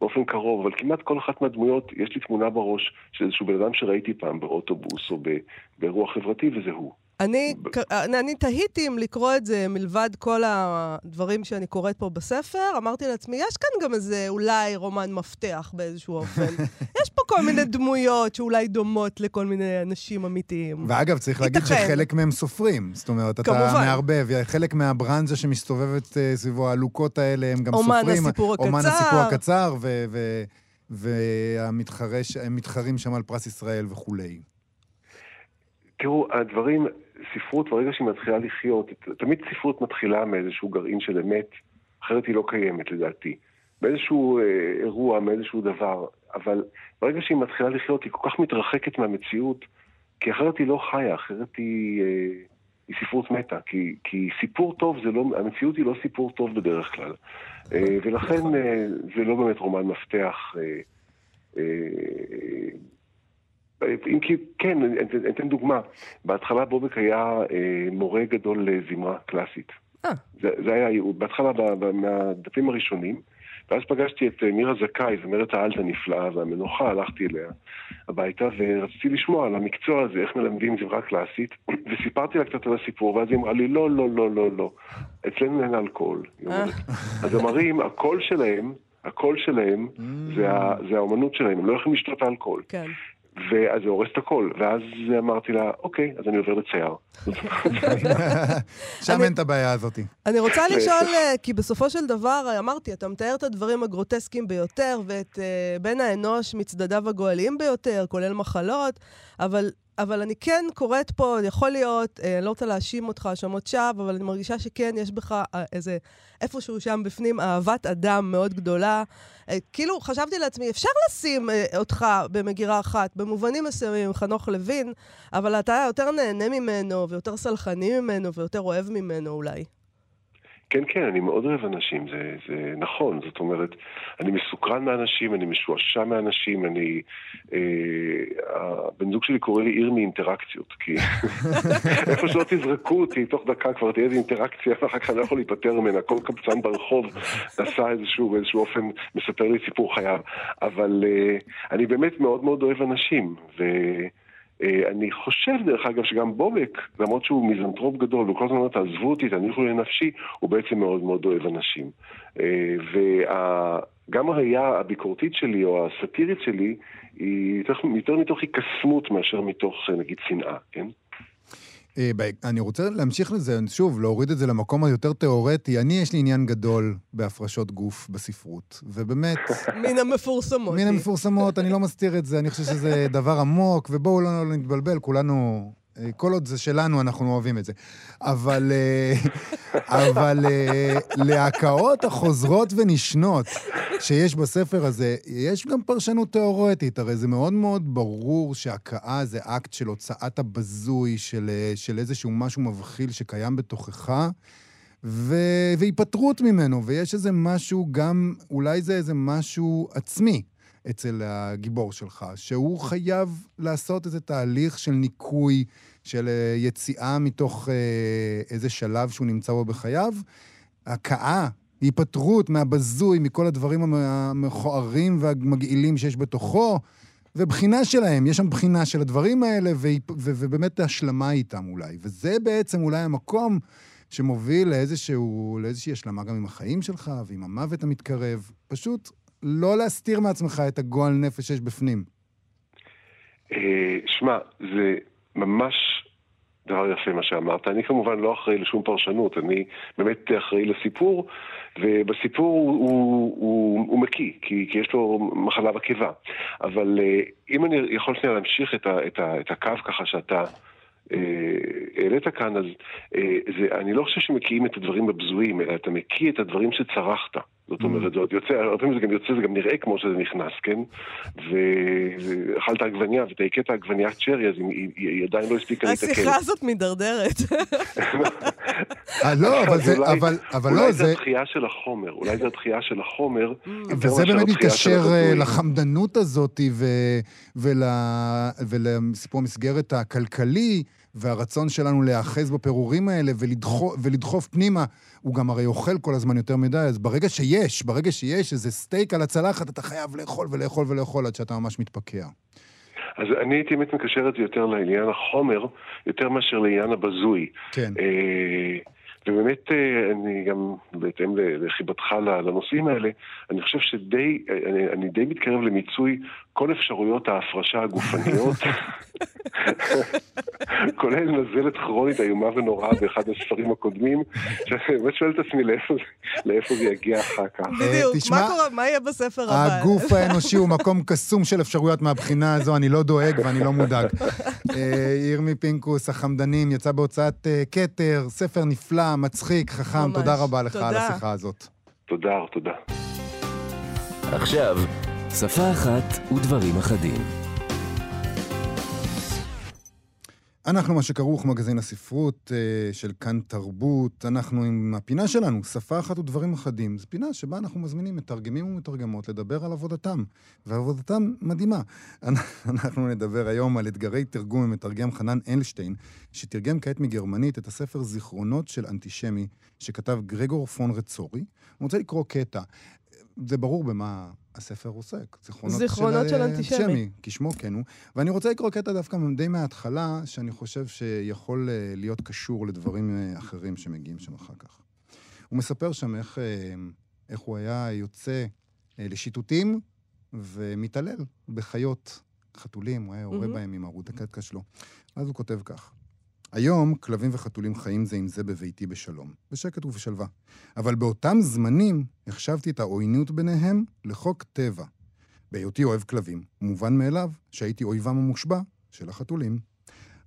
Speaker 4: באופן קרוב, אבל כמעט כל אחת מהדמויות, יש לי תמונה בראש של איזשהו בן אדם שראיתי פעם באוטובוס או באירוע חברתי, וזה הוא.
Speaker 2: אני, אני תהיתי אם לקרוא את זה מלבד כל הדברים שאני קוראת פה בספר. אמרתי לעצמי, יש כאן גם איזה אולי רומן מפתח באיזשהו אופן. <laughs> יש פה כל מיני דמויות שאולי דומות לכל מיני אנשים אמיתיים.
Speaker 3: ואגב, צריך להגיד שחלק מהם סופרים. זאת אומרת, אתה כמובן. מערבב. חלק מהברנז'ה שמסתובבת uh, סביבו, העלוקות האלה, הם גם
Speaker 2: אומן
Speaker 3: סופרים.
Speaker 2: הסיפור הקצר.
Speaker 3: אומן הסיפור הקצר, והם מתחרים שם על פרס ישראל וכולי.
Speaker 4: תראו, הדברים, ספרות, ברגע שהיא מתחילה לחיות, תמיד ספרות מתחילה מאיזשהו גרעין של אמת, אחרת היא לא קיימת לדעתי. מאיזשהו אה, אירוע, מאיזשהו דבר, אבל ברגע שהיא מתחילה לחיות היא כל כך מתרחקת מהמציאות, כי אחרת היא לא חיה, אחרת היא, אה, היא ספרות מתה. כי, כי סיפור טוב זה לא, המציאות היא לא סיפור טוב בדרך כלל. אה, ולכן אה, זה לא באמת רומן מפתח. אה, אה, אם כי, כן, אני אתן דוגמה. בהתחלה בובק היה אה, מורה גדול לזמרה קלאסית.
Speaker 2: אה.
Speaker 4: זה, זה היה הייעוד. בהתחלה, מהדפים הראשונים, ואז פגשתי את אה, מירה זכאי, זמרת האלט הנפלאה והמנוחה, הלכתי אליה הביתה, ורציתי לשמוע על המקצוע הזה, איך מלמדים זמרה קלאסית, <clears throat> וסיפרתי לה קצת על הסיפור, ואז היא אמרה לי, לא, לא, לא, לא, לא, אצלנו אין אלכוהול. הזמרים, הקול שלהם, הקול שלהם זה, ה, זה האומנות שלהם, הם לא יכולים לשתות אלכוהול.
Speaker 2: כן.
Speaker 4: ואז זה הורס את הכל. ואז אמרתי לה, אוקיי, אז אני עובר לצייר. <laughs>
Speaker 3: שם אין את הבעיה הזאת.
Speaker 2: אני רוצה לשאול, אה, כי בסופו של דבר, אמרתי, אתה מתאר את הדברים הגרוטסקיים ביותר, ואת אה, בן האנוש מצדדיו הגואליים ביותר, כולל מחלות, אבל אבל אני כן קוראת פה, יכול להיות, אה, אני לא רוצה להאשים אותך האשמות שווא, אבל אני מרגישה שכן, יש בך אה, איזה, איפשהו שם בפנים, אהבת אדם מאוד גדולה. אה, כאילו, חשבתי לעצמי, אפשר לשים אותך במגירה אחת, במובנים מסוימים, חנוך לוין, אבל אתה יותר נהנה ממנו, ויותר סלחני ממנו, ויותר אוהב ממנו אולי.
Speaker 4: כן, כן, אני מאוד אוהב אנשים, זה, זה נכון. זאת אומרת, אני מסוקרן מאנשים, אני משועשע מאנשים, אני... אה, הבן זוג שלי קורא לי עיר מאינטראקציות, כי <laughs> איפה שלא תזרקו אותי, תוך דקה כבר תהיה איזו אינטראקציה, ואחר כך אני לא יכול להיפטר ממנה. כל קבצן ברחוב נסע איזשהו, באיזשהו אופן, מספר לי סיפור חייו. אבל אה, אני באמת מאוד מאוד אוהב אנשים, ו... אה, אני חושב, דרך אגב, שגם בובק, למרות שהוא מיזנטרופ גדול, הוא כל הזמן אומר, תעזבו אותי, תניחו לנפשי, הוא בעצם מאוד מאוד אוהב אנשים. אה, וגם הראייה הביקורתית שלי, או הסאטירית שלי, היא יותר, יותר מתוך היקסמות מאשר מתוך, אה, נגיד, שנאה, כן?
Speaker 3: אה, אני רוצה להמשיך לזה, שוב, להוריד את זה למקום היותר תיאורטי. אני, יש לי עניין גדול בהפרשות גוף בספרות, ובאמת... <laughs>
Speaker 2: מן המפורסמות.
Speaker 3: מן המפורסמות, אני לא מסתיר את זה, אני חושב שזה דבר עמוק, ובואו לא, לא נתבלבל, כולנו כל עוד זה שלנו, אנחנו אוהבים את זה. אבל, אה, <laughs> אבל אה, להקאות החוזרות ונשנות שיש בספר הזה, יש גם פרשנות תיאורטית. הרי זה מאוד מאוד ברור שהקאה זה אקט של הוצאת הבזוי, של, של איזשהו משהו מבחיל שקיים בתוכך. ו... והיפטרות ממנו, ויש איזה משהו גם, אולי זה איזה משהו עצמי אצל הגיבור שלך, שהוא חייב לעשות איזה תהליך של ניקוי, של אה, יציאה מתוך אה, איזה שלב שהוא נמצא בו בחייו. הכאה, היפטרות מהבזוי, מכל הדברים המכוערים והמגעילים שיש בתוכו, ובחינה שלהם, יש שם בחינה של הדברים האלה, ובאמת השלמה איתם אולי. וזה בעצם אולי המקום שמוביל לאיזשהו, לאיזושהי השלמה גם עם החיים שלך ועם המוות המתקרב. פשוט לא להסתיר מעצמך את הגועל נפש שיש בפנים.
Speaker 4: אה, שמע, זה ממש דבר יפה מה שאמרת. אני כמובן לא אחראי לשום פרשנות, אני באמת אחראי לסיפור, ובסיפור הוא, הוא, הוא, הוא מקיא, כי, כי יש לו מחלה בקיבה. אבל אה, אם אני יכול שנייה להמשיך את, ה, את, ה, את הקו ככה שאתה... אה, העלית כאן, אז אני לא חושב שמקיאים את הדברים הבזויים, אלא אתה מקיא את הדברים שצרכת. זאת אומרת, זה עוד יוצא, הרבה פעמים זה גם יוצא, זה גם נראה כמו שזה נכנס, כן? ואכלת עגבניה ואתה הכית עגבניית צ'רי, אז היא, היא עדיין לא הספיקה להתקן.
Speaker 2: השיחה הזאת מידרדרת.
Speaker 3: אה, לא, אבל זה, אבל, אבל לא, זה...
Speaker 4: אולי זה הדחייה של החומר, אולי זה הדחייה של החומר.
Speaker 3: וזה באמת מתקשר אה, לחמדנות הזאת ולסיפור המסגרת הכלכלי. והרצון שלנו להיאחז בפירורים האלה ולדחוף, ולדחוף פנימה, הוא גם הרי אוכל כל הזמן יותר מדי, אז ברגע שיש, ברגע שיש איזה סטייק על הצלחת, אתה חייב לאכול ולאכול ולאכול עד שאתה ממש מתפקע.
Speaker 4: אז אני הייתי באמת מקשר את זה יותר לעניין החומר, יותר מאשר לעניין הבזוי.
Speaker 3: כן.
Speaker 4: אה, ובאמת, אה, אני גם, בהתאם לחיבתך לנושאים האלה, אני חושב שדי, אני, אני די מתקרב למיצוי כל אפשרויות ההפרשה הגופניות, כולל נזלת כרונית איומה ונוראה באחד הספרים הקודמים, שאני באמת שואל את עצמי לאיפה, זה יגיע אחר כך.
Speaker 2: בדיוק, מה קורה, מה יהיה בספר הבא?
Speaker 3: הגוף האנושי הוא מקום קסום של אפשרויות מהבחינה הזו, אני לא דואג ואני לא מודאג. אה, ירמי פינקוס, החמדנים, יצא בהוצאת אה, כתר, ספר נפלא, מצחיק, חכם, תודה רבה לך על השיחה הזאת.
Speaker 4: תודה, תודה.
Speaker 5: עכשיו, שפה אחת ודברים אחדים.
Speaker 3: אנחנו מה שכרוך מגזין הספרות אה, של כאן תרבות, אנחנו עם הפינה שלנו, שפה אחת ודברים אחדים. זו פינה שבה אנחנו מזמינים מתרגמים ומתרגמות לדבר על עבודתם, ועבודתם מדהימה. <laughs> אנחנו נדבר היום על אתגרי תרגום עם מתרגם חנן אלשטיין, שתרגם כעת מגרמנית את הספר זיכרונות של אנטישמי, שכתב גרגור פון רצורי. אני רוצה לקרוא קטע. זה ברור במה הספר עוסק.
Speaker 2: זיכרונות, זיכרונות של, של אנטישמי.
Speaker 3: כשמו כן הוא. ואני רוצה לקרוא קטע דווקא די מההתחלה, שאני חושב שיכול אה, להיות קשור לדברים אה, אחרים שמגיעים שם אחר כך. הוא מספר שם איך, אה, איך הוא היה יוצא לשיטוטים ומתעלל בחיות, חתולים, הוא היה יורה mm-hmm. בהם עם ערוד הקטקה שלו. אז הוא כותב כך: היום כלבים וחתולים חיים זה עם זה בביתי בשלום, בשקט ובשלווה. אבל באותם זמנים החשבתי את העוינות ביניהם לחוק טבע. בהיותי אוהב כלבים, מובן מאליו שהייתי אויבם המושבע של החתולים.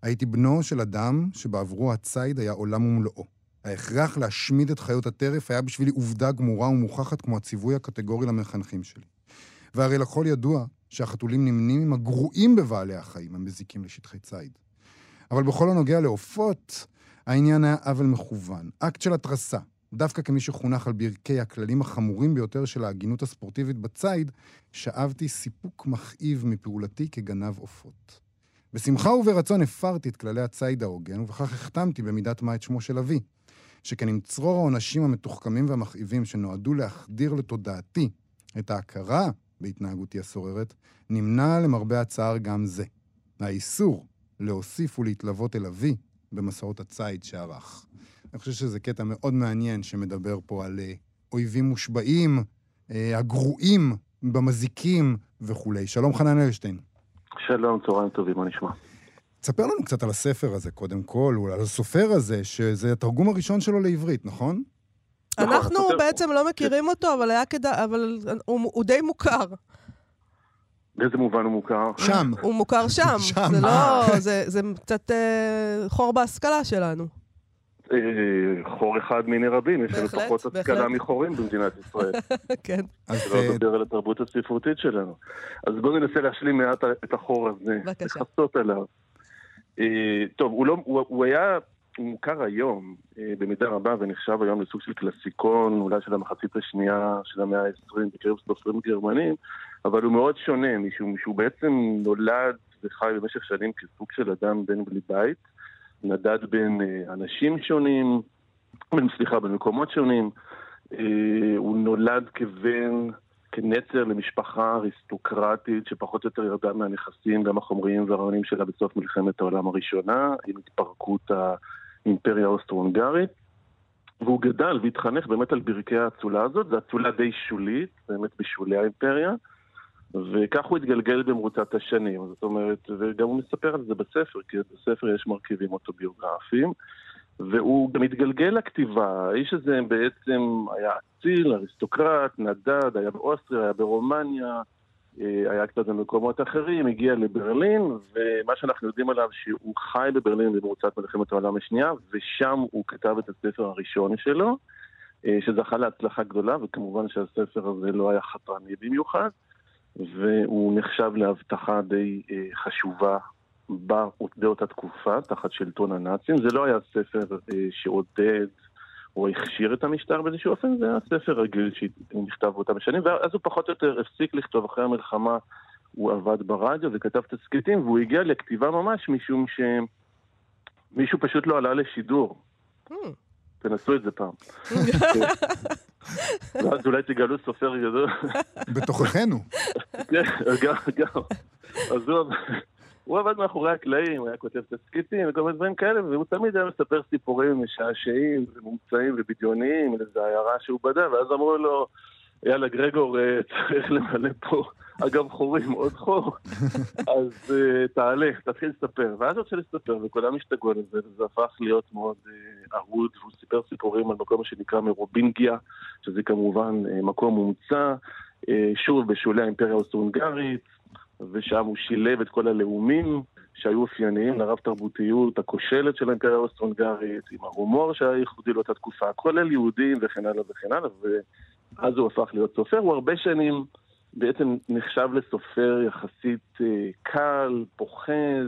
Speaker 3: הייתי בנו של אדם שבעבורו הציד היה עולם ומלואו. ההכרח להשמיד את חיות הטרף היה בשבילי עובדה גמורה ומוכחת כמו הציווי הקטגורי למחנכים שלי. והרי לכל ידוע שהחתולים נמנים עם הגרועים בבעלי החיים המזיקים לשטחי ציד. אבל בכל הנוגע לעופות, העניין היה עוול מכוון. אקט של התרסה. דווקא כמי שחונך על ברכי הכללים החמורים ביותר של ההגינות הספורטיבית בציד, שאבתי סיפוק מכאיב מפעולתי כגנב עופות. בשמחה וברצון הפרתי את כללי הציד ההוגן, ובכך החתמתי במידת מה את שמו של אבי. שכן עם צרור העונשים המתוחכמים והמכאיבים שנועדו להחדיר לתודעתי את ההכרה בהתנהגותי הסוררת, נמנע למרבה הצער גם זה. האיסור להוסיף ולהתלוות אל אבי במסעות הציד שערך. אני חושב שזה קטע מאוד מעניין שמדבר פה על אה, אויבים מושבעים, אה, הגרועים במזיקים וכולי. שלום חנן אלשטיין.
Speaker 6: שלום, צהריים טובים, מה נשמע?
Speaker 3: תספר לנו קצת על הספר הזה, קודם כל, או על הסופר הזה, שזה התרגום הראשון שלו לעברית, נכון?
Speaker 2: נכון אנחנו בעצם לא מכירים אותו, אבל היה כדאי, אבל הוא די מוכר.
Speaker 6: באיזה מובן הוא מוכר?
Speaker 3: שם. <laughs>
Speaker 2: הוא מוכר שם. <laughs> שם. זה לא, <laughs> זה, זה קצת אה, חור בהשכלה שלנו.
Speaker 6: אה, חור אחד מיני רבים, יש לנו פחות השכלה מחורים במדינת ישראל.
Speaker 2: כן.
Speaker 6: אז לא לדבר אה, על התרבות הספרותית שלנו. אז בואו ננסה להשלים מעט את החור הזה.
Speaker 2: בבקשה.
Speaker 6: לכסות עליו. אה, טוב, הוא, לא, הוא, הוא היה הוא מוכר היום במידה רבה ונחשב היום לסוג של קלאסיקון, אולי של המחצית השנייה של המאה ה-20 בקרב סופרים גרמנים, אבל הוא מאוד שונה, משום שהוא בעצם נולד וחי במשך שנים כסוג של אדם בן בלי בית, נדד בין אה, אנשים שונים, סליחה, במקומות שונים. אה, הוא נולד כבן, כנצר למשפחה אריסטוקרטית שפחות או יותר ירדה מהנכסים, גם החומריים והרעיונים שלה בסוף מלחמת העולם הראשונה, עם התפרקות האימפריה האוסטרו-הונגרית. והוא גדל והתחנך באמת על ברכי האצולה הזאת, זו אצולה די שולית, באמת בשולי האימפריה. וכך הוא התגלגל במרוצת השנים. זאת אומרת, וגם הוא מספר על זה בספר, כי בספר יש מרכיבים אוטוביוגרפיים. והוא גם התגלגל לכתיבה. האיש הזה בעצם היה אציל, אריסטוקרט, נדד, היה באוסטריה, היה ברומניה, אה, היה קצת במקומות אחרים, הגיע לברלין, ומה שאנחנו יודעים עליו שהוא חי בברלין במרוצת מלחמת העולם השנייה, ושם הוא כתב את הספר הראשון שלו, אה, שזכה להצלחה גדולה, וכמובן שהספר הזה לא היה חתרני במיוחד. והוא נחשב להבטחה די אה, חשובה באותה תקופה, תחת שלטון הנאצים. זה לא היה ספר אה, שעודד או הכשיר את המשטר באיזשהו אופן, זה היה ספר רגיל שנכתב באותם שנים, ואז הוא פחות או יותר הפסיק לכתוב אחרי המלחמה. הוא עבד ברדיו וכתב תסכיתים, והוא הגיע לכתיבה ממש משום שמישהו פשוט לא עלה לשידור. Hmm. תנסו את זה פעם. <laughs> <laughs> ואז אולי תגלו סופר גדול.
Speaker 3: בתוכנו.
Speaker 6: כן, גם, גם. אז הוא עבד מאחורי הקלעים, הוא היה כותב תסכיתים וכל מיני דברים כאלה, והוא תמיד היה מספר סיפורים משעשעים ומומצאים ובדיוניים איזו עיירה שהוא בדה, ואז אמרו לו, יאללה, גרגור, אה, צריך למלא פה אגב חורים, עוד חור, <laughs> אז uh, תעלה, תתחיל לספר. ואז הוא התחיל לספר, וכולם השתגעו על זה, וזה הפך להיות מאוד uh, אהוד, והוא סיפר סיפורים על מקום שנקרא מרובינגיה, שזה כמובן uh, מקום מומצא, uh, שוב בשולי האימפריה האוסטרו-הונגרית, ושם הוא שילב את כל הלאומים שהיו אופייניים לרב תרבותיות הכושלת של האימפריה האוסטרו-הונגרית, עם ההומור שהיה ייחודי לאותה תקופה, כולל יהודים וכן הלאה וכן הלאה, ואז הוא הפך להיות סופר. הוא הרבה שנים... בעצם נחשב לסופר יחסית אה, קל, פוחז,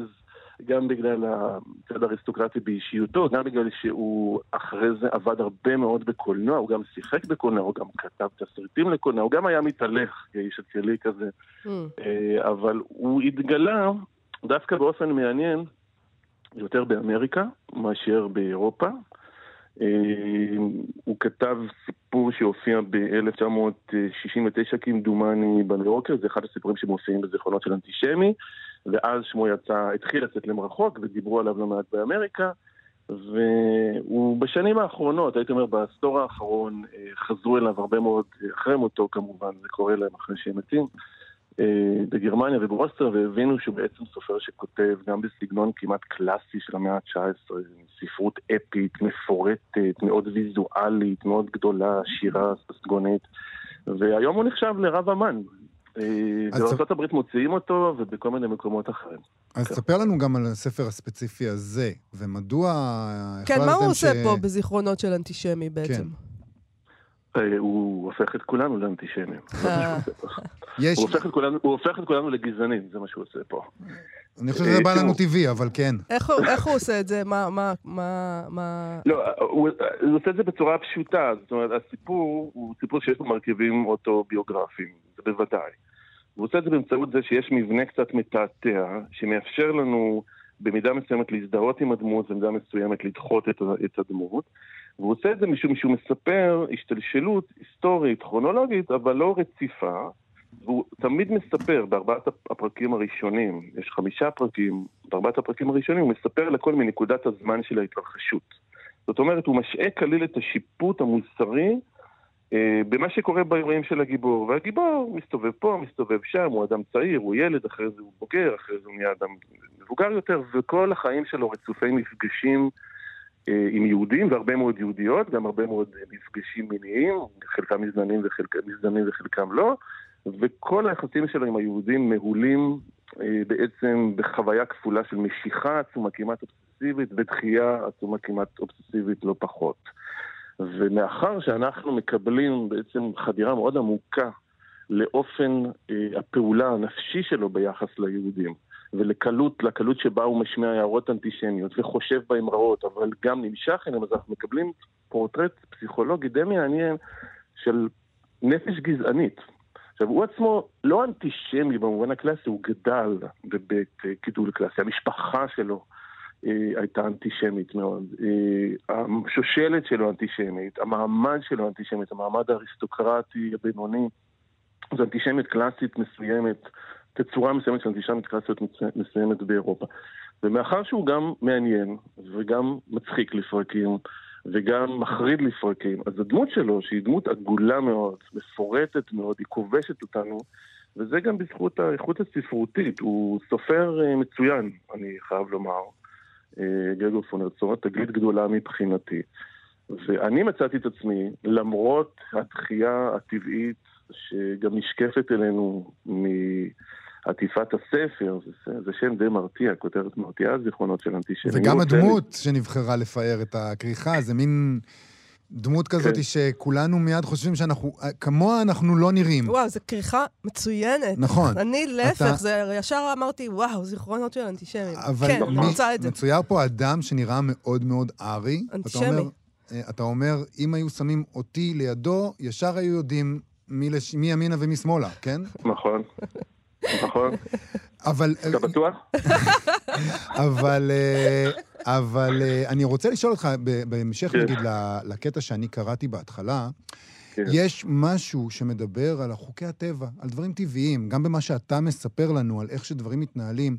Speaker 6: גם בגלל הצד האריסטוקרטי באישיותו, גם בגלל שהוא אחרי זה עבד הרבה מאוד בקולנוע, הוא גם שיחק בקולנוע, הוא גם כתב תסריטים לקולנוע, הוא גם היה מתהלך כאיש אצילי כזה,
Speaker 2: Mm.
Speaker 6: אה, אבל הוא התגלה דווקא באופן מעניין יותר באמריקה מאשר באירופה. אה, הוא כתב סיפור שהופיע ב-1969 כמדומני בניו זה אחד הסיפורים שמופיעים בזיכרונות של אנטישמי, ואז שמו יצא, התחיל לצאת למרחוק ודיברו עליו לא מעט באמריקה, והוא בשנים האחרונות, הייתי אומר בעשור האחרון, אה, חזרו אליו הרבה מאוד, אה, אחרי מותו כמובן, זה קורה להם אחרי שהם מתים. אה, בגרמניה ובאוסטריה, והבינו שהוא בעצם סופר שכותב גם בסגנון כמעט קלאסי של המאה ה-19, ספרות אפית, מפורטת, מאוד ויזואלית, מאוד גדולה, שירה ססגונית, והיום הוא נחשב לרב אמן. אה, בארצות מוציאים אותו ובכל מיני מקומות אחרים.
Speaker 3: אז
Speaker 6: כן.
Speaker 3: ספר לנו גם על הספר הספציפי הזה, ומדוע
Speaker 2: כן, מה הוא עושה
Speaker 3: ש-
Speaker 2: פה בזיכרונות של אנטישמי בעצם?
Speaker 6: אה, הוא הופך את כולנו לאנטישמים.
Speaker 2: אה.
Speaker 3: יש,
Speaker 6: הוא הופך את כולנו- לגזענים, זה מה שהוא עושה פה.
Speaker 3: אני חושב שזה בא
Speaker 6: תראו.
Speaker 3: לנו טבעי, אבל כן.
Speaker 2: איך הוא- עושה את זה? מה, מה, מה.
Speaker 6: לא, הוא, עושה את זה בצורה פשוטה, זאת אומרת, הסיפור הוא סיפור שיש בו מרכיבים אוטוביוגרפיים, זה בוודאי. הוא עושה את זה באמצעות זה שיש מבנה קצת מתעתע, שמאפשר לנו במידה מסוימת להזדהות עם הדמות, במידה מסוימת לדחות את הדמות. והוא עושה את זה משום שהוא מספר השתלשלות היסטורית, כרונולוגית, אבל לא רציפה. והוא תמיד מספר בארבעת הפרקים הראשונים, יש חמישה פרקים, בארבעת הפרקים הראשונים הוא מספר לכל מנקודת הזמן של ההתרחשות. זאת אומרת, הוא משעה כליל את השיפוט המוסרי אה, במה שקורה באירועים של הגיבור. והגיבור מסתובב פה, מסתובב שם, הוא אדם צעיר, הוא ילד, אחרי זה הוא בוגר, אחרי זה הוא נהיה אדם מבוגר יותר, וכל החיים שלו רצופי מפגשים עם יהודים והרבה מאוד יהודיות, גם הרבה מאוד אה, מפגשים מיניים, חלקם מזדמנים מזדמנים וחלקם לא, וכל היחסים שלו עם היהודים מהולים אה, בעצם בחוויה כפולה של משיכה עצומה כמעט אובססיבית ודחייה עצומה כמעט אובססיבית לא פחות. ומאחר שאנחנו מקבלים בעצם חדירה מאוד עמוקה לאופן אה, הפעולה הנפשי שלו ביחס ליהודים, ולקלות, לקלות שבה הוא משמיע הערות אנטישמיות וחושב באמרות, אבל גם נמשך אליהם, אז אנחנו מקבלים פורטרט פסיכולוגי די מעניין של נפש גזענית. עכשיו, הוא עצמו לא אנטישמי במובן הקלאסי, הוא גדל בבית גידול קלאסי. המשפחה שלו אה, הייתה אנטישמית מאוד. אה, השושלת שלו אנטישמית, המעמד שלו אנטישמית, המעמד האריסטוקרטי הבינוני, זו אנטישמיות קלאסית מסוימת, תצורה מסוימת של אנטישמיות קלאסית מצ- מסוימת באירופה. ומאחר שהוא גם מעניין וגם מצחיק לפרקים, וגם מחריד לפרקים. אז הדמות שלו, שהיא דמות עגולה מאוד, מפורטת מאוד, היא כובשת אותנו, וזה גם בזכות האיכות הספרותית. הוא סופר אה, מצוין, אני חייב לומר, אה, גרגור פונרצון, תגלית גדולה מבחינתי. ואני מצאתי את עצמי, למרות התחייה הטבעית שגם נשקפת אלינו מעטיפת הספר, זה, זה שם די מרתיע, כותרת מרתיעה, זיכרונות של אנטישמיות.
Speaker 3: וגם הדמות שנבחרה לפאר את הכריכה, זה מין דמות כזאת
Speaker 6: כן.
Speaker 3: שכולנו מיד חושבים שאנחנו, כמוה אנחנו לא נראים.
Speaker 2: וואו, זו כריכה מצוינת.
Speaker 3: נכון.
Speaker 2: אני להפך,
Speaker 3: אתה-
Speaker 2: זה ישר אמרתי, וואו, זיכרונות של אנטישמים.
Speaker 3: אבל
Speaker 2: כן, אני רוצה את זה.
Speaker 3: מצויר פה אדם שנראה מאוד מאוד ארי. אתה
Speaker 2: אנטישמי.
Speaker 3: אומר, אה, אתה אומר, אם היו שמים אותי לידו, ישר היו יודעים מי לש- מי ימינה ומי שמאלה, כן?
Speaker 6: נכון, נכון.
Speaker 3: אבל...
Speaker 6: אתה בטוח?
Speaker 3: אבל, אה, אבל אה, אני רוצה לשאול אותך, בהמשך
Speaker 6: כן.
Speaker 3: נגיד לקטע שאני קראתי בהתחלה,
Speaker 6: כן.
Speaker 3: יש משהו שמדבר על חוקי הטבע, על דברים טבעיים, גם במה שאתה מספר לנו, על איך שדברים מתנהלים.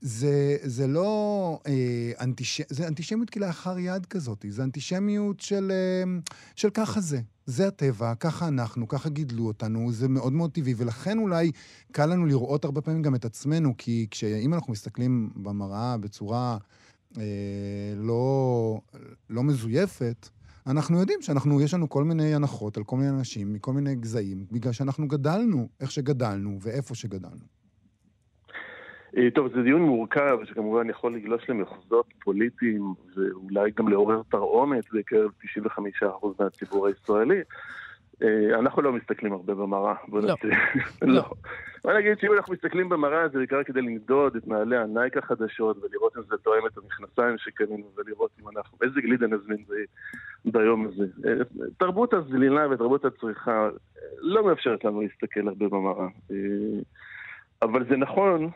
Speaker 3: זה, זה לא אה, אנטיש... זה אנטישמיות כלאחר יד כזאת, זה אנטישמיות של, אה, של ככה זה. זה הטבע, ככה אנחנו, ככה גידלו אותנו, זה מאוד מאוד טבעי, ולכן אולי קל לנו לראות הרבה פעמים גם את עצמנו, כי כשאם אנחנו מסתכלים במראה בצורה אה, לא, לא מזויפת, אנחנו יודעים שאנחנו, יש לנו כל מיני הנחות על כל מיני אנשים מכל מיני גזעים, בגלל שאנחנו גדלנו איך שגדלנו ואיפה שגדלנו.
Speaker 6: אה, טוב, זה דיון מורכב, שכמובן יכול לגלוש למחוזות פוליטיים, ואולי גם לעורר תרעומת בקרב 95% מהציבור הישראלי. אה, אנחנו לא מסתכלים הרבה במראה. בוא
Speaker 2: לא.
Speaker 6: נצא- לא. בוא נגיד שאם אנחנו מסתכלים במראה זה בעיקר כדי למדוד את נעלי הנייק החדשות ולראות אם זה תואם את המכנסיים שקנינו ולראות אם אנחנו, איזה גלידה נזמין ב- ביום הזה. אה, תרבות הזלילה ותרבות הצריכה לא מאפשרת לנו להסתכל הרבה במראה. אה, אבל זה נכון,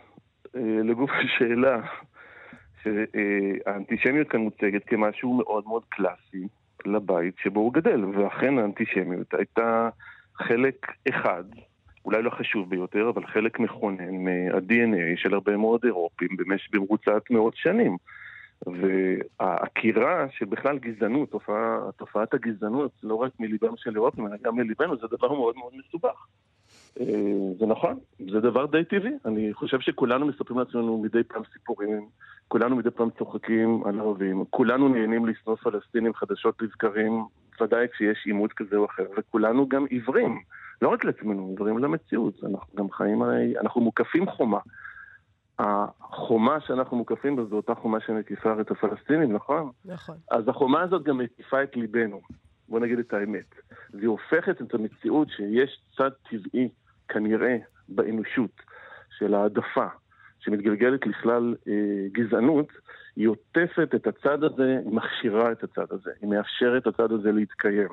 Speaker 6: לגוף <laughs> השאלה, שהאנטישמיות כאן מוצגת כמשהו מאוד מאוד קלאסי לבית שבו הוא גדל, ואכן האנטישמיות הייתה חלק אחד, אולי לא חשוב ביותר, אבל חלק מכונן מה-DNA של הרבה מאוד אירופים. במרוצת מאות שנים. והעקירה של בכלל גזענות, תופעה, תופעת הגזענות, לא רק מליבם של אירופים, אלא גם מליבנו, זה דבר מאוד מאוד מסובך. אה, זה נכון, זה דבר די טבעי. אני חושב שכולנו מספרים לעצמנו מדי פעם סיפורים, כולנו מדי פעם צוחקים על ערבים, כולנו נהנים לשנוא פלסטינים חדשות לבקרים, ודאי כשיש עימות כזה או אחר, וכולנו גם עיוורים, לא רק לעצמנו, עיוורים למציאות. אנחנו גם חיים, הרי- אנחנו מוקפים חומה. החומה שאנחנו מוקפים בה זו אותה חומה שמקיפה את הפלסטינים, נכון?
Speaker 2: נכון.
Speaker 6: אז החומה הזאת גם מקיפה את ליבנו, בוא נגיד את האמת. והיא הופכת את המציאות שיש צד טבעי, כנראה, באנושות, של העדפה, שמתגלגלת לכלל אה, גזענות, היא עוטפת את הצד הזה, היא מכשירה את הצד הזה, היא מאפשרת לצד הזה להתקיים.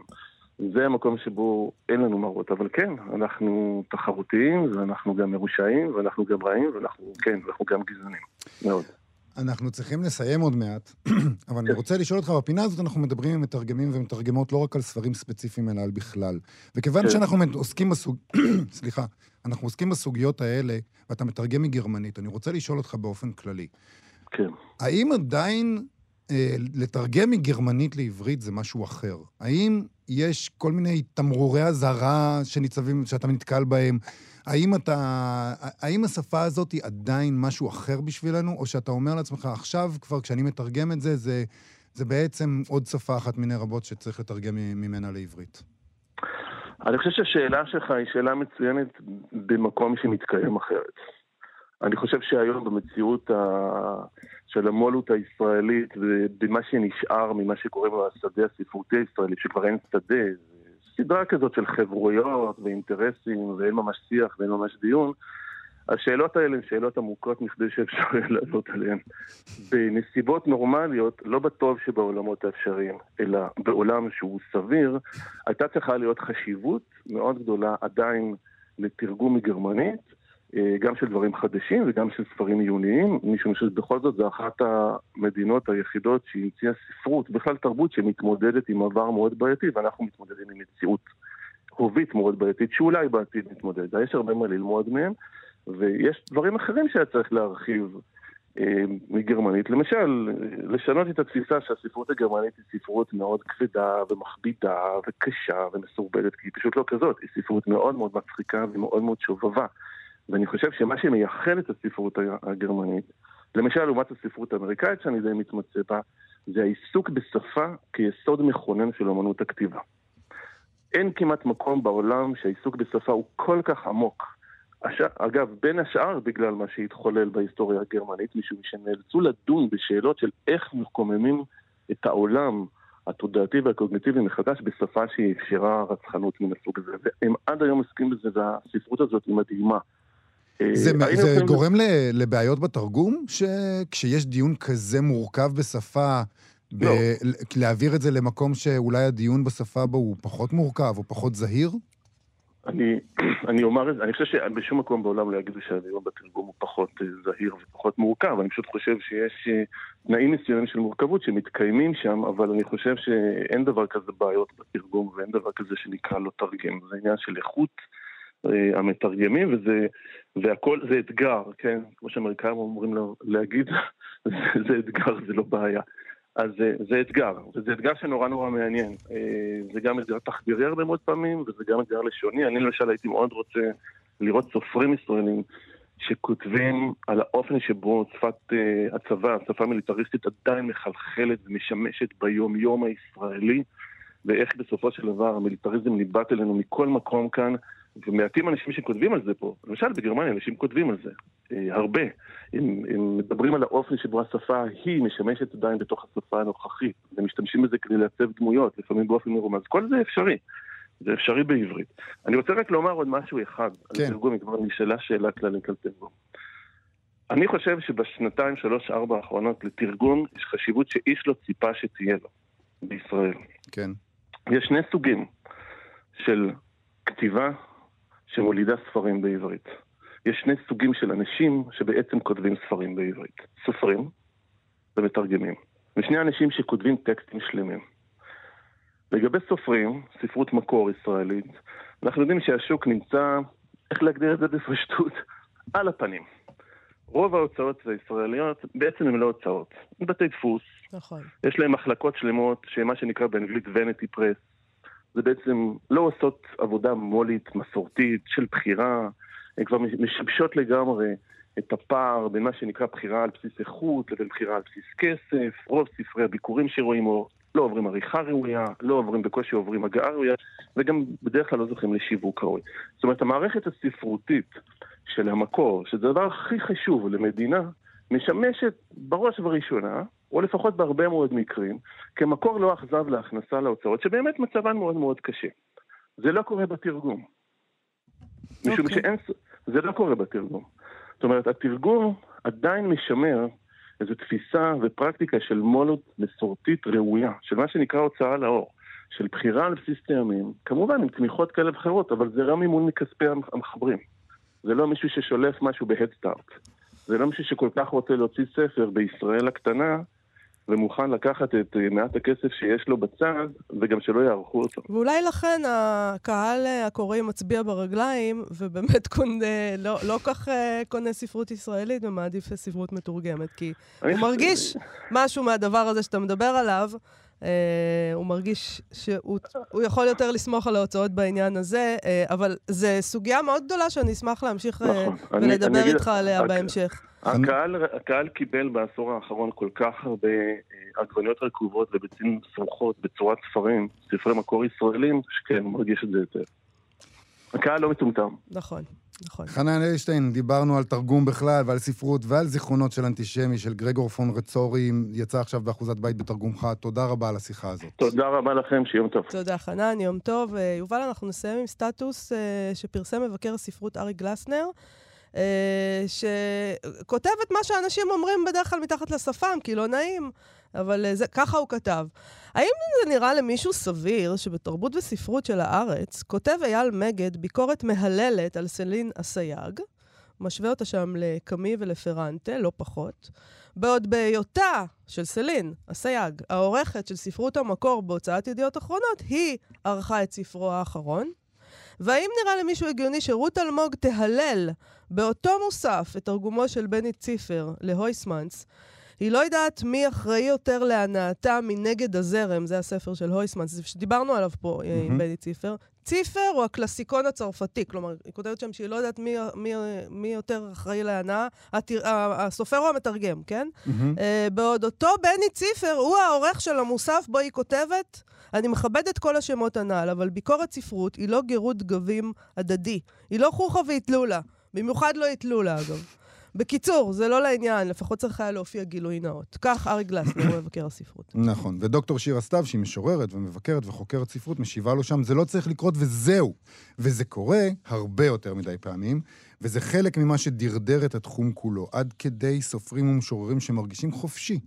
Speaker 6: זה המקום שבו אין לנו מראות, אבל כן, אנחנו תחרותיים, ואנחנו גם מרושעים, ואנחנו גם רעים, ואנחנו, כן, אנחנו גם גזענים. מאוד.
Speaker 3: אנחנו צריכים לסיים עוד מעט, <clears throat> אבל אני רוצה לשאול אותך, בפינה הזאת אנחנו מדברים עם מתרגמים ומתרגמות לא רק על ספרים ספציפיים, אלא על בכלל. וכיוון
Speaker 6: כן.
Speaker 3: שאנחנו עוסקים בסוג... <clears throat> סליחה, אנחנו עוסקים בסוגיות האלה, ואתה מתרגם מגרמנית, אני רוצה לשאול אותך באופן כללי.
Speaker 6: כן.
Speaker 3: האם עדיין אה, לתרגם מגרמנית לעברית זה משהו אחר? האם יש כל מיני תמרורי אזהרה שניצבים, שאתה נתקל בהם? האם אתה... האם השפה הזאת היא עדיין משהו אחר בשבילנו, או שאתה אומר לעצמך, עכשיו כבר כשאני מתרגם את זה, זה, זה בעצם עוד שפה אחת מיני רבות שצריך לתרגם ממנה לעברית?
Speaker 6: אני חושב שהשאלה שלך היא שאלה מצוינת במקום שמתקיים אחרת. אני חושב שהיום במציאות ה... של המו"לות הישראלית ובמה שנשאר ממה שקוראים לו השדה הספרותי הישראלי, שכבר אין שדה, סדרה כזאת של חברויות ואינטרסים ואין ממש שיח ואין ממש דיון, השאלות האלה הן שאלות עמוקות מכדי שאפשר יהיה לענות עליהן. בנסיבות נורמליות, לא בטוב שבעולמות האפשריים, אלא בעולם שהוא סביר, הייתה צריכה להיות חשיבות מאוד גדולה עדיין לתרגום מגרמנית, גם של דברים חדשים וגם של ספרים עיוניים, משום שבכל זאת זו אחת המדינות היחידות שהמציאה ספרות, בכלל תרבות שמתמודדת עם עבר מאוד בעייתי, ואנחנו מתמודדים עם מציאות הובית מאוד בעייתית, שאולי בעתיד נתמודד. יש הרבה מה ללמוד מהם, ויש דברים אחרים שהיה צריך להרחיב אה, מגרמנית. למשל, לשנות את התפיסה שהספרות הגרמנית היא ספרות מאוד כבדה ומכבידה וקשה ומסורבלת, כי היא פשוט לא כזאת, היא ספרות מאוד מאוד מצחיקה ומאוד מאוד שובבה. ואני חושב שמה שמייחד את הספרות הגרמנית, למשל לעומת הספרות האמריקאית שאני די מתמצא בה, זה העיסוק בשפה כיסוד מכונן של אמנות הכתיבה. אין כמעט מקום בעולם שהעיסוק בשפה הוא כל כך עמוק. הש... אגב, בין השאר בגלל מה שהתחולל בהיסטוריה הגרמנית, משום שנאלצו לדון בשאלות של איך מקוממים את העולם התודעתי והקוגניטיבי מחדש בשפה שהיא אפשרה רצחנות מן הסוג הזה. והם עד היום עוסקים בזה, והספרות הזאת היא מדהימה.
Speaker 3: זה,
Speaker 6: אה,
Speaker 3: זה גורם ל, לבעיות בתרגום? שכשיש דיון כזה מורכב בשפה, ב,
Speaker 6: לא.
Speaker 3: להעביר את זה למקום שאולי הדיון בשפה בו הוא פחות מורכב או פחות זהיר?
Speaker 6: אני, <clears throat> אני אומר את זה, אני חושב שבשום מקום בעולם לא יגידו שהדיון בתרגום הוא פחות אה, זהיר ופחות מורכב, אני פשוט חושב שיש אה, תנאים מסוימים של מורכבות שמתקיימים שם, אבל אני חושב שאין דבר כזה בעיות בתרגום ואין דבר כזה שנקרא לא תרגם, זה עניין של איכות המתרגמים וזה, והכל זה אתגר, כן? כמו שאמריקאים אומרים לו, להגיד, <laughs> זה, אתגר, זה לא בעיה. אז זה, זה אתגר, וזה אתגר שנורא נורא מעניין. אה, זה גם אתגר תחבירי הרבה מאוד פעמים, וזה גם אתגר לשוני. אני למשל הייתי מאוד רוצה לראות סופרים ישראלים שכותבים על האופן שבו שפת אה, הצבא, השפה המיליטריסטית עדיין מחלחלת ומשמשת ביום-יום הישראלי, ואיך בסופו של דבר המיליטריזם ניבט אלינו מכל מקום כאן, ומעטים אנשים שכותבים על זה פה. למשל בגרמניה אנשים כותבים על זה, אה, הרבה. הם, הם מדברים על האופן שבו השפה ההיא משמשת עדיין בתוך השפה הנוכחית. הם משתמשים בזה כדי לעצב דמויות, לפעמים באופן מרומז. כל זה אפשרי. זה אפשרי בעברית. אני רוצה רק לומר עוד משהו אחד.
Speaker 3: כן.
Speaker 6: על תרגום, כבר נשאלה שאלה כללית על תרגום. אני חושב שבשנתיים, שלוש, ארבע האחרונות לתרגום יש חשיבות שאיש לא ציפה שתהיה לו בישראל.
Speaker 3: כן.
Speaker 6: יש שני סוגים של כתיבה שמולידה ספרים בעברית. יש שני סוגים של אנשים שבעצם כותבים ספרים בעברית. סופרים ומתרגמים. ושני אנשים שכותבים טקסטים שלמים. לגבי סופרים, ספרות מקור ישראלית, אנחנו יודעים שהשוק נמצא, איך להגדיר את זה בפשטות? <laughs> על הפנים. רוב ההוצאות הישראליות בעצם הן לא הוצאות, הן בתי דפוס,
Speaker 2: נכון.
Speaker 6: יש להם מחלקות שלמות, שמה שנקרא באנגלית ונטי פרס. זה בעצם לא עושות עבודה מולית, מסורתית, של בחירה, הן כבר משבשות לגמרי את הפער בין מה שנקרא בחירה על בסיס איכות לבין בחירה על בסיס כסף. רוב ספרי הביקורים שרואים לא עוברים עריכה ראויה, לא עוברים בקושי עוברים הגעה ראויה, וגם בדרך כלל לא זוכים לשיווק ראוי. זאת אומרת, המערכת הספרותית של המקור, שזה הדבר הכי חשוב למדינה, משמשת בראש ובראשונה, או לפחות בהרבה מאוד מקרים, כמקור לא אכזב להכנסה להוצאות, שבאמת מצבן מאוד מאוד קשה. זה לא קורה בתרגום. משום
Speaker 2: אוקיי.
Speaker 6: שאין... זה לא קורה בתרגום. זאת אומרת, התרגום עדיין משמר איזו תפיסה ופרקטיקה של מולות מסורתית ראויה, של מה שנקרא הוצאה לאור, של בחירה על בסיס טעמים, כמובן עם תמיכות כאלה ואחרות, אבל זה לא מימון מכספי המחברים. זה לא מישהו ששולף משהו בהדסטארט. זה לא מישהו שכל כך רוצה להוציא ספר בישראל הקטנה, ומוכן לקחת את אה, מעט הכסף שיש לו בצד, וגם שלא יערכו אותו.
Speaker 2: ואולי לכן הקהל אה, הקוראים מצביע ברגליים, ובאמת <laughs> קונה, לא, לא כך אה, קונה ספרות ישראלית ומעדיף ספרות מתורגמת, כי
Speaker 6: אני
Speaker 2: הוא
Speaker 6: חושב-
Speaker 2: מרגיש משהו מהדבר הזה שאתה מדבר עליו, אה, הוא מרגיש שהוא הוא יכול יותר לסמוך על ההוצאות בעניין הזה, אה, אבל זו סוגיה מאוד גדולה שאני אשמח להמשיך אה,
Speaker 6: נכון. אני- אני
Speaker 2: ולדבר
Speaker 6: אגיד-
Speaker 2: איתך עליה
Speaker 6: רק-
Speaker 2: בהמשך.
Speaker 6: הקהל, הקהל קיבל בעשור האחרון כל כך הרבה אה, עגבניות רקובות וביצים סמוכות בצורת ספרים, ספרי מקור ישראלים, שכן, הוא מרגיש את זה יותר. הקהל לא מטומטם.
Speaker 2: נכון, נכון.
Speaker 3: חנן אדלשטיין, דיברנו על תרגום בכלל ועל ספרות ועל זיכרונות של אנטישמי של גרגור פון רצורי, יצא עכשיו באחוזת בית בתרגומך. תודה רבה על השיחה הזאת.
Speaker 6: תודה רבה לכם, שיום טוב.
Speaker 2: תודה, חנן, יום טוב. אה, יובל, אנחנו נסיים עם סטטוס אה, שפרסם מבקר הספרות ארי גלסנר, אה, שכותב את מה שאנשים אומרים בדרך כלל מתחת לשפם, כי לא נעים, אבל אה, זה, ככה הוא כתב. האם זה נראה למישהו סביר שבתרבות וספרות של הארץ כותב אייל מגד ביקורת מהללת על סלין אסייג, משווה אותה שם לקאמי ולפרנטה, לא פחות, בעוד בהיותה של סלין, אסייג, העורכת של ספרות המקור בהוצאת ידיעות אחרונות, היא ערכה את ספרו האחרון. והאם נראה למישהו הגיוני שרות אלמוג תהלל באותו מוסף את תרגומו של בני ציפר להויסמנס? היא לא יודעת מי אחראי יותר להנאתה מנגד הזרם, זה הספר של הויסמנס, שדיברנו עליו פה mm-hmm. עם. בני ציפר. ציפר הוא הקלאסיקון הצרפתי, כלומר, היא כותבת שם שהיא לא יודעת מי, מי, מי יותר אחראי להנאה, הסופר או המתרגם, כן?
Speaker 3: מהמם.
Speaker 2: אה, בעוד אותו בני ציפר הוא העורך של המוסף בו היא כותבת, אני מכבד את כל השמות הנ"ל, אבל ביקורת ספרות היא לא גירוד גבים הדדי. היא לא חוכא ואטלולא. במיוחד לא אטלולא, אגב. בקיצור, זה לא לעניין, לפחות צריך היה להופיע גילוי נאות. כך ארי גלסנר, <coughs> מבקר הספרות.
Speaker 3: נכון. ודוקטור שירה סתיו, שהיא משוררת ומבקרת וחוקרת ספרות, משיבה לו שם, זה לא צריך לקרות וזהו. וזה קורה הרבה יותר מדי פעמים, וזה חלק ממה שדרדר את התחום כולו, עד כדי סופרים ומשוררים שמרגישים חופשי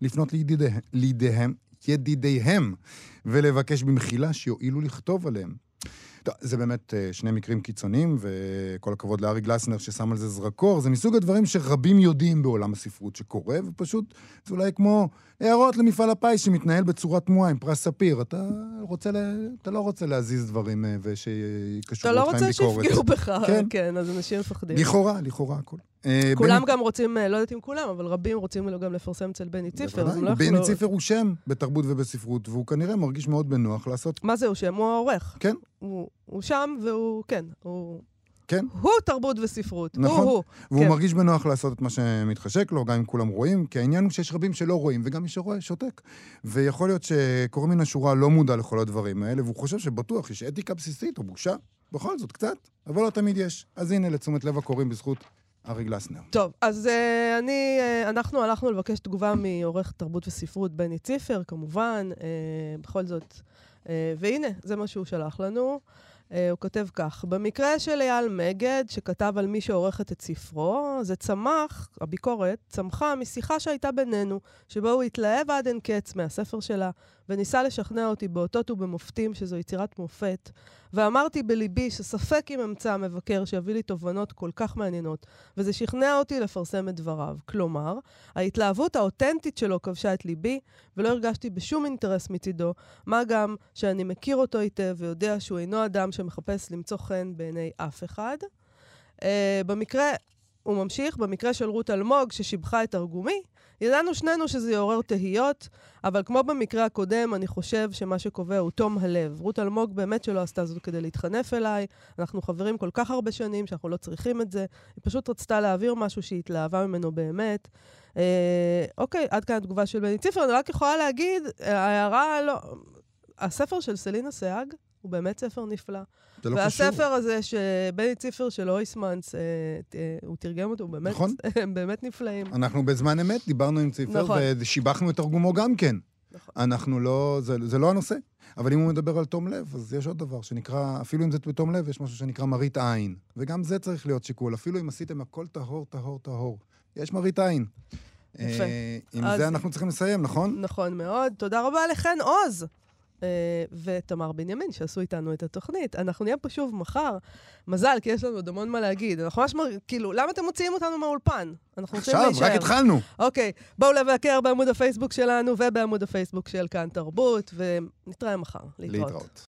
Speaker 3: לפנות לידידיהם, לידיהם, ידידיהם, ולבקש במחילה שיואילו לכתוב עליהם. טוב, זה באמת אה, שני מקרים קיצוניים, וכל הכבוד לארי גלסנר ששם על זה זרקור. זה מסוג הדברים שרבים יודעים בעולם הספרות שקורה, ופשוט זה אולי כמו הערות למפעל הפיס שמתנהל בצורה תמוהה עם פרס ספיר. אתה, רוצה ל... אתה לא רוצה להזיז דברים אה, ושיקשרו
Speaker 2: אתה לא
Speaker 3: אותך עם
Speaker 2: רוצה
Speaker 3: ביקורת.
Speaker 2: שיפגעו בך,
Speaker 3: כן.
Speaker 2: כן, אז אנשים מפחדים.
Speaker 3: לכאורה, לכאורה הכל. אה,
Speaker 2: כולם גם רוצים, אה, לא יודעת אם כולם, אבל רבים רוצים גם לפרסם אצל בני ציפר. לא
Speaker 3: בני ציפר הוא שם בתרבות ובספרות, והוא כנראה מרגיש מאוד בנוח לעשות...
Speaker 2: מה זה, הוא שם? הוא העורך.
Speaker 3: כן.
Speaker 2: הוא, הוא שם והוא, כן, הוא...
Speaker 3: כן.
Speaker 2: הוא תרבות וספרות.
Speaker 3: נכון.
Speaker 2: הוא, הוא.
Speaker 3: והוא
Speaker 2: כן.
Speaker 3: מרגיש בנוח לעשות את מה שמתחשק לו, גם אם כולם רואים, כי העניין הוא שיש רבים שלא רואים, וגם מי שרואה שותק. ויכול להיות שקורא מן השורה לא מודע לכל הדברים האלה, והוא חושב שבטוח יש אתיקה בסיסית או בושה, בכל זאת, קצת, אבל לא תמיד יש. אז הנה, לתשומת לב הקוראים בזכות ארי גלסנר.
Speaker 2: טוב, אז uh, אני, uh, אנחנו הלכנו לבקש תגובה מעורך תרבות וספרות בני ציפר, כמובן, uh, בכל זאת. Uh, והנה, זה מה שהוא שלח לנו. Uh, הוא כותב כך, במקרה של אייל מגד, שכתב על מי שעורכת את ספרו, זה צמח, הביקורת, צמחה משיחה שהייתה בינינו, שבו הוא התלהב עד אין קץ מהספר שלה, וניסה לשכנע אותי באותות ובמופתים שזו יצירת מופת, ואמרתי בליבי שספק אם אמצא מבקר שיביא לי תובנות כל כך מעניינות, וזה שכנע אותי לפרסם את דבריו. כלומר, ההתלהבות האותנטית שלו כבשה את ליבי, ולא הרגשתי בשום אינטרס מצידו, מה גם שאני מכיר אותו היטב ויודע שהוא אינו אדם שמחפש למצוא חן בעיני אף אחד. Uh, במקרה, הוא ממשיך, במקרה של רות אלמוג, ששיבחה את תרגומי, ידענו שנינו שזה יעורר תהיות, אבל כמו במקרה הקודם, אני חושב שמה שקובע הוא תום הלב. רות אלמוג באמת שלא עשתה זאת כדי להתחנף אליי, אנחנו חברים כל כך הרבה שנים שאנחנו לא צריכים את זה. היא פשוט רצתה להעביר משהו שהיא התלהבה ממנו באמת. אה, אוקיי, עד כאן התגובה של בני ציפר. אני רק יכולה להגיד, ההערה לא... הספר של סלינה סייג הוא באמת ספר נפלא.
Speaker 3: זה לא
Speaker 2: והספר
Speaker 3: קשור.
Speaker 2: הזה, שבני ציפר של אויסמנס, אה, אה, הוא תרגם אותו, הוא באמת,
Speaker 3: נכון. <laughs>
Speaker 2: באמת נפלאים.
Speaker 3: אנחנו בזמן אמת דיברנו עם ציפר,
Speaker 2: נכון.
Speaker 3: ושיבחנו את תרגומו גם כן.
Speaker 2: נכון.
Speaker 3: אנחנו לא, זה, זה לא הנושא. אבל אם הוא מדבר על תום לב, אז יש עוד דבר שנקרא, אפילו אם זה בתום לב, יש משהו שנקרא מראית עין. וגם זה צריך להיות שיקול. אפילו אם עשיתם הכל טהור, טהור, טהור. יש מראית עין.
Speaker 2: יפה.
Speaker 3: אה, עם
Speaker 2: אז-
Speaker 3: זה אנחנו צריכים לסיים, נכון?
Speaker 2: נכון מאוד. תודה רבה לחן עוז. אה, ותמר בנימין, שעשו איתנו את התוכנית. אנחנו נהיה פה שוב מחר. מזל, כי יש לנו עוד המון מה להגיד. אנחנו ממש. כאילו, למה אתם מוציאים אותנו מהאולפן? אנחנו רוצים
Speaker 3: עכשיו,
Speaker 2: להישאר.
Speaker 3: רק התחלנו.
Speaker 2: אוקיי, בואו לבקר בעמוד הפייסבוק שלנו ובעמוד הפייסבוק של כאן תרבות, ונתראה מחר. להתראות.
Speaker 3: להתראות.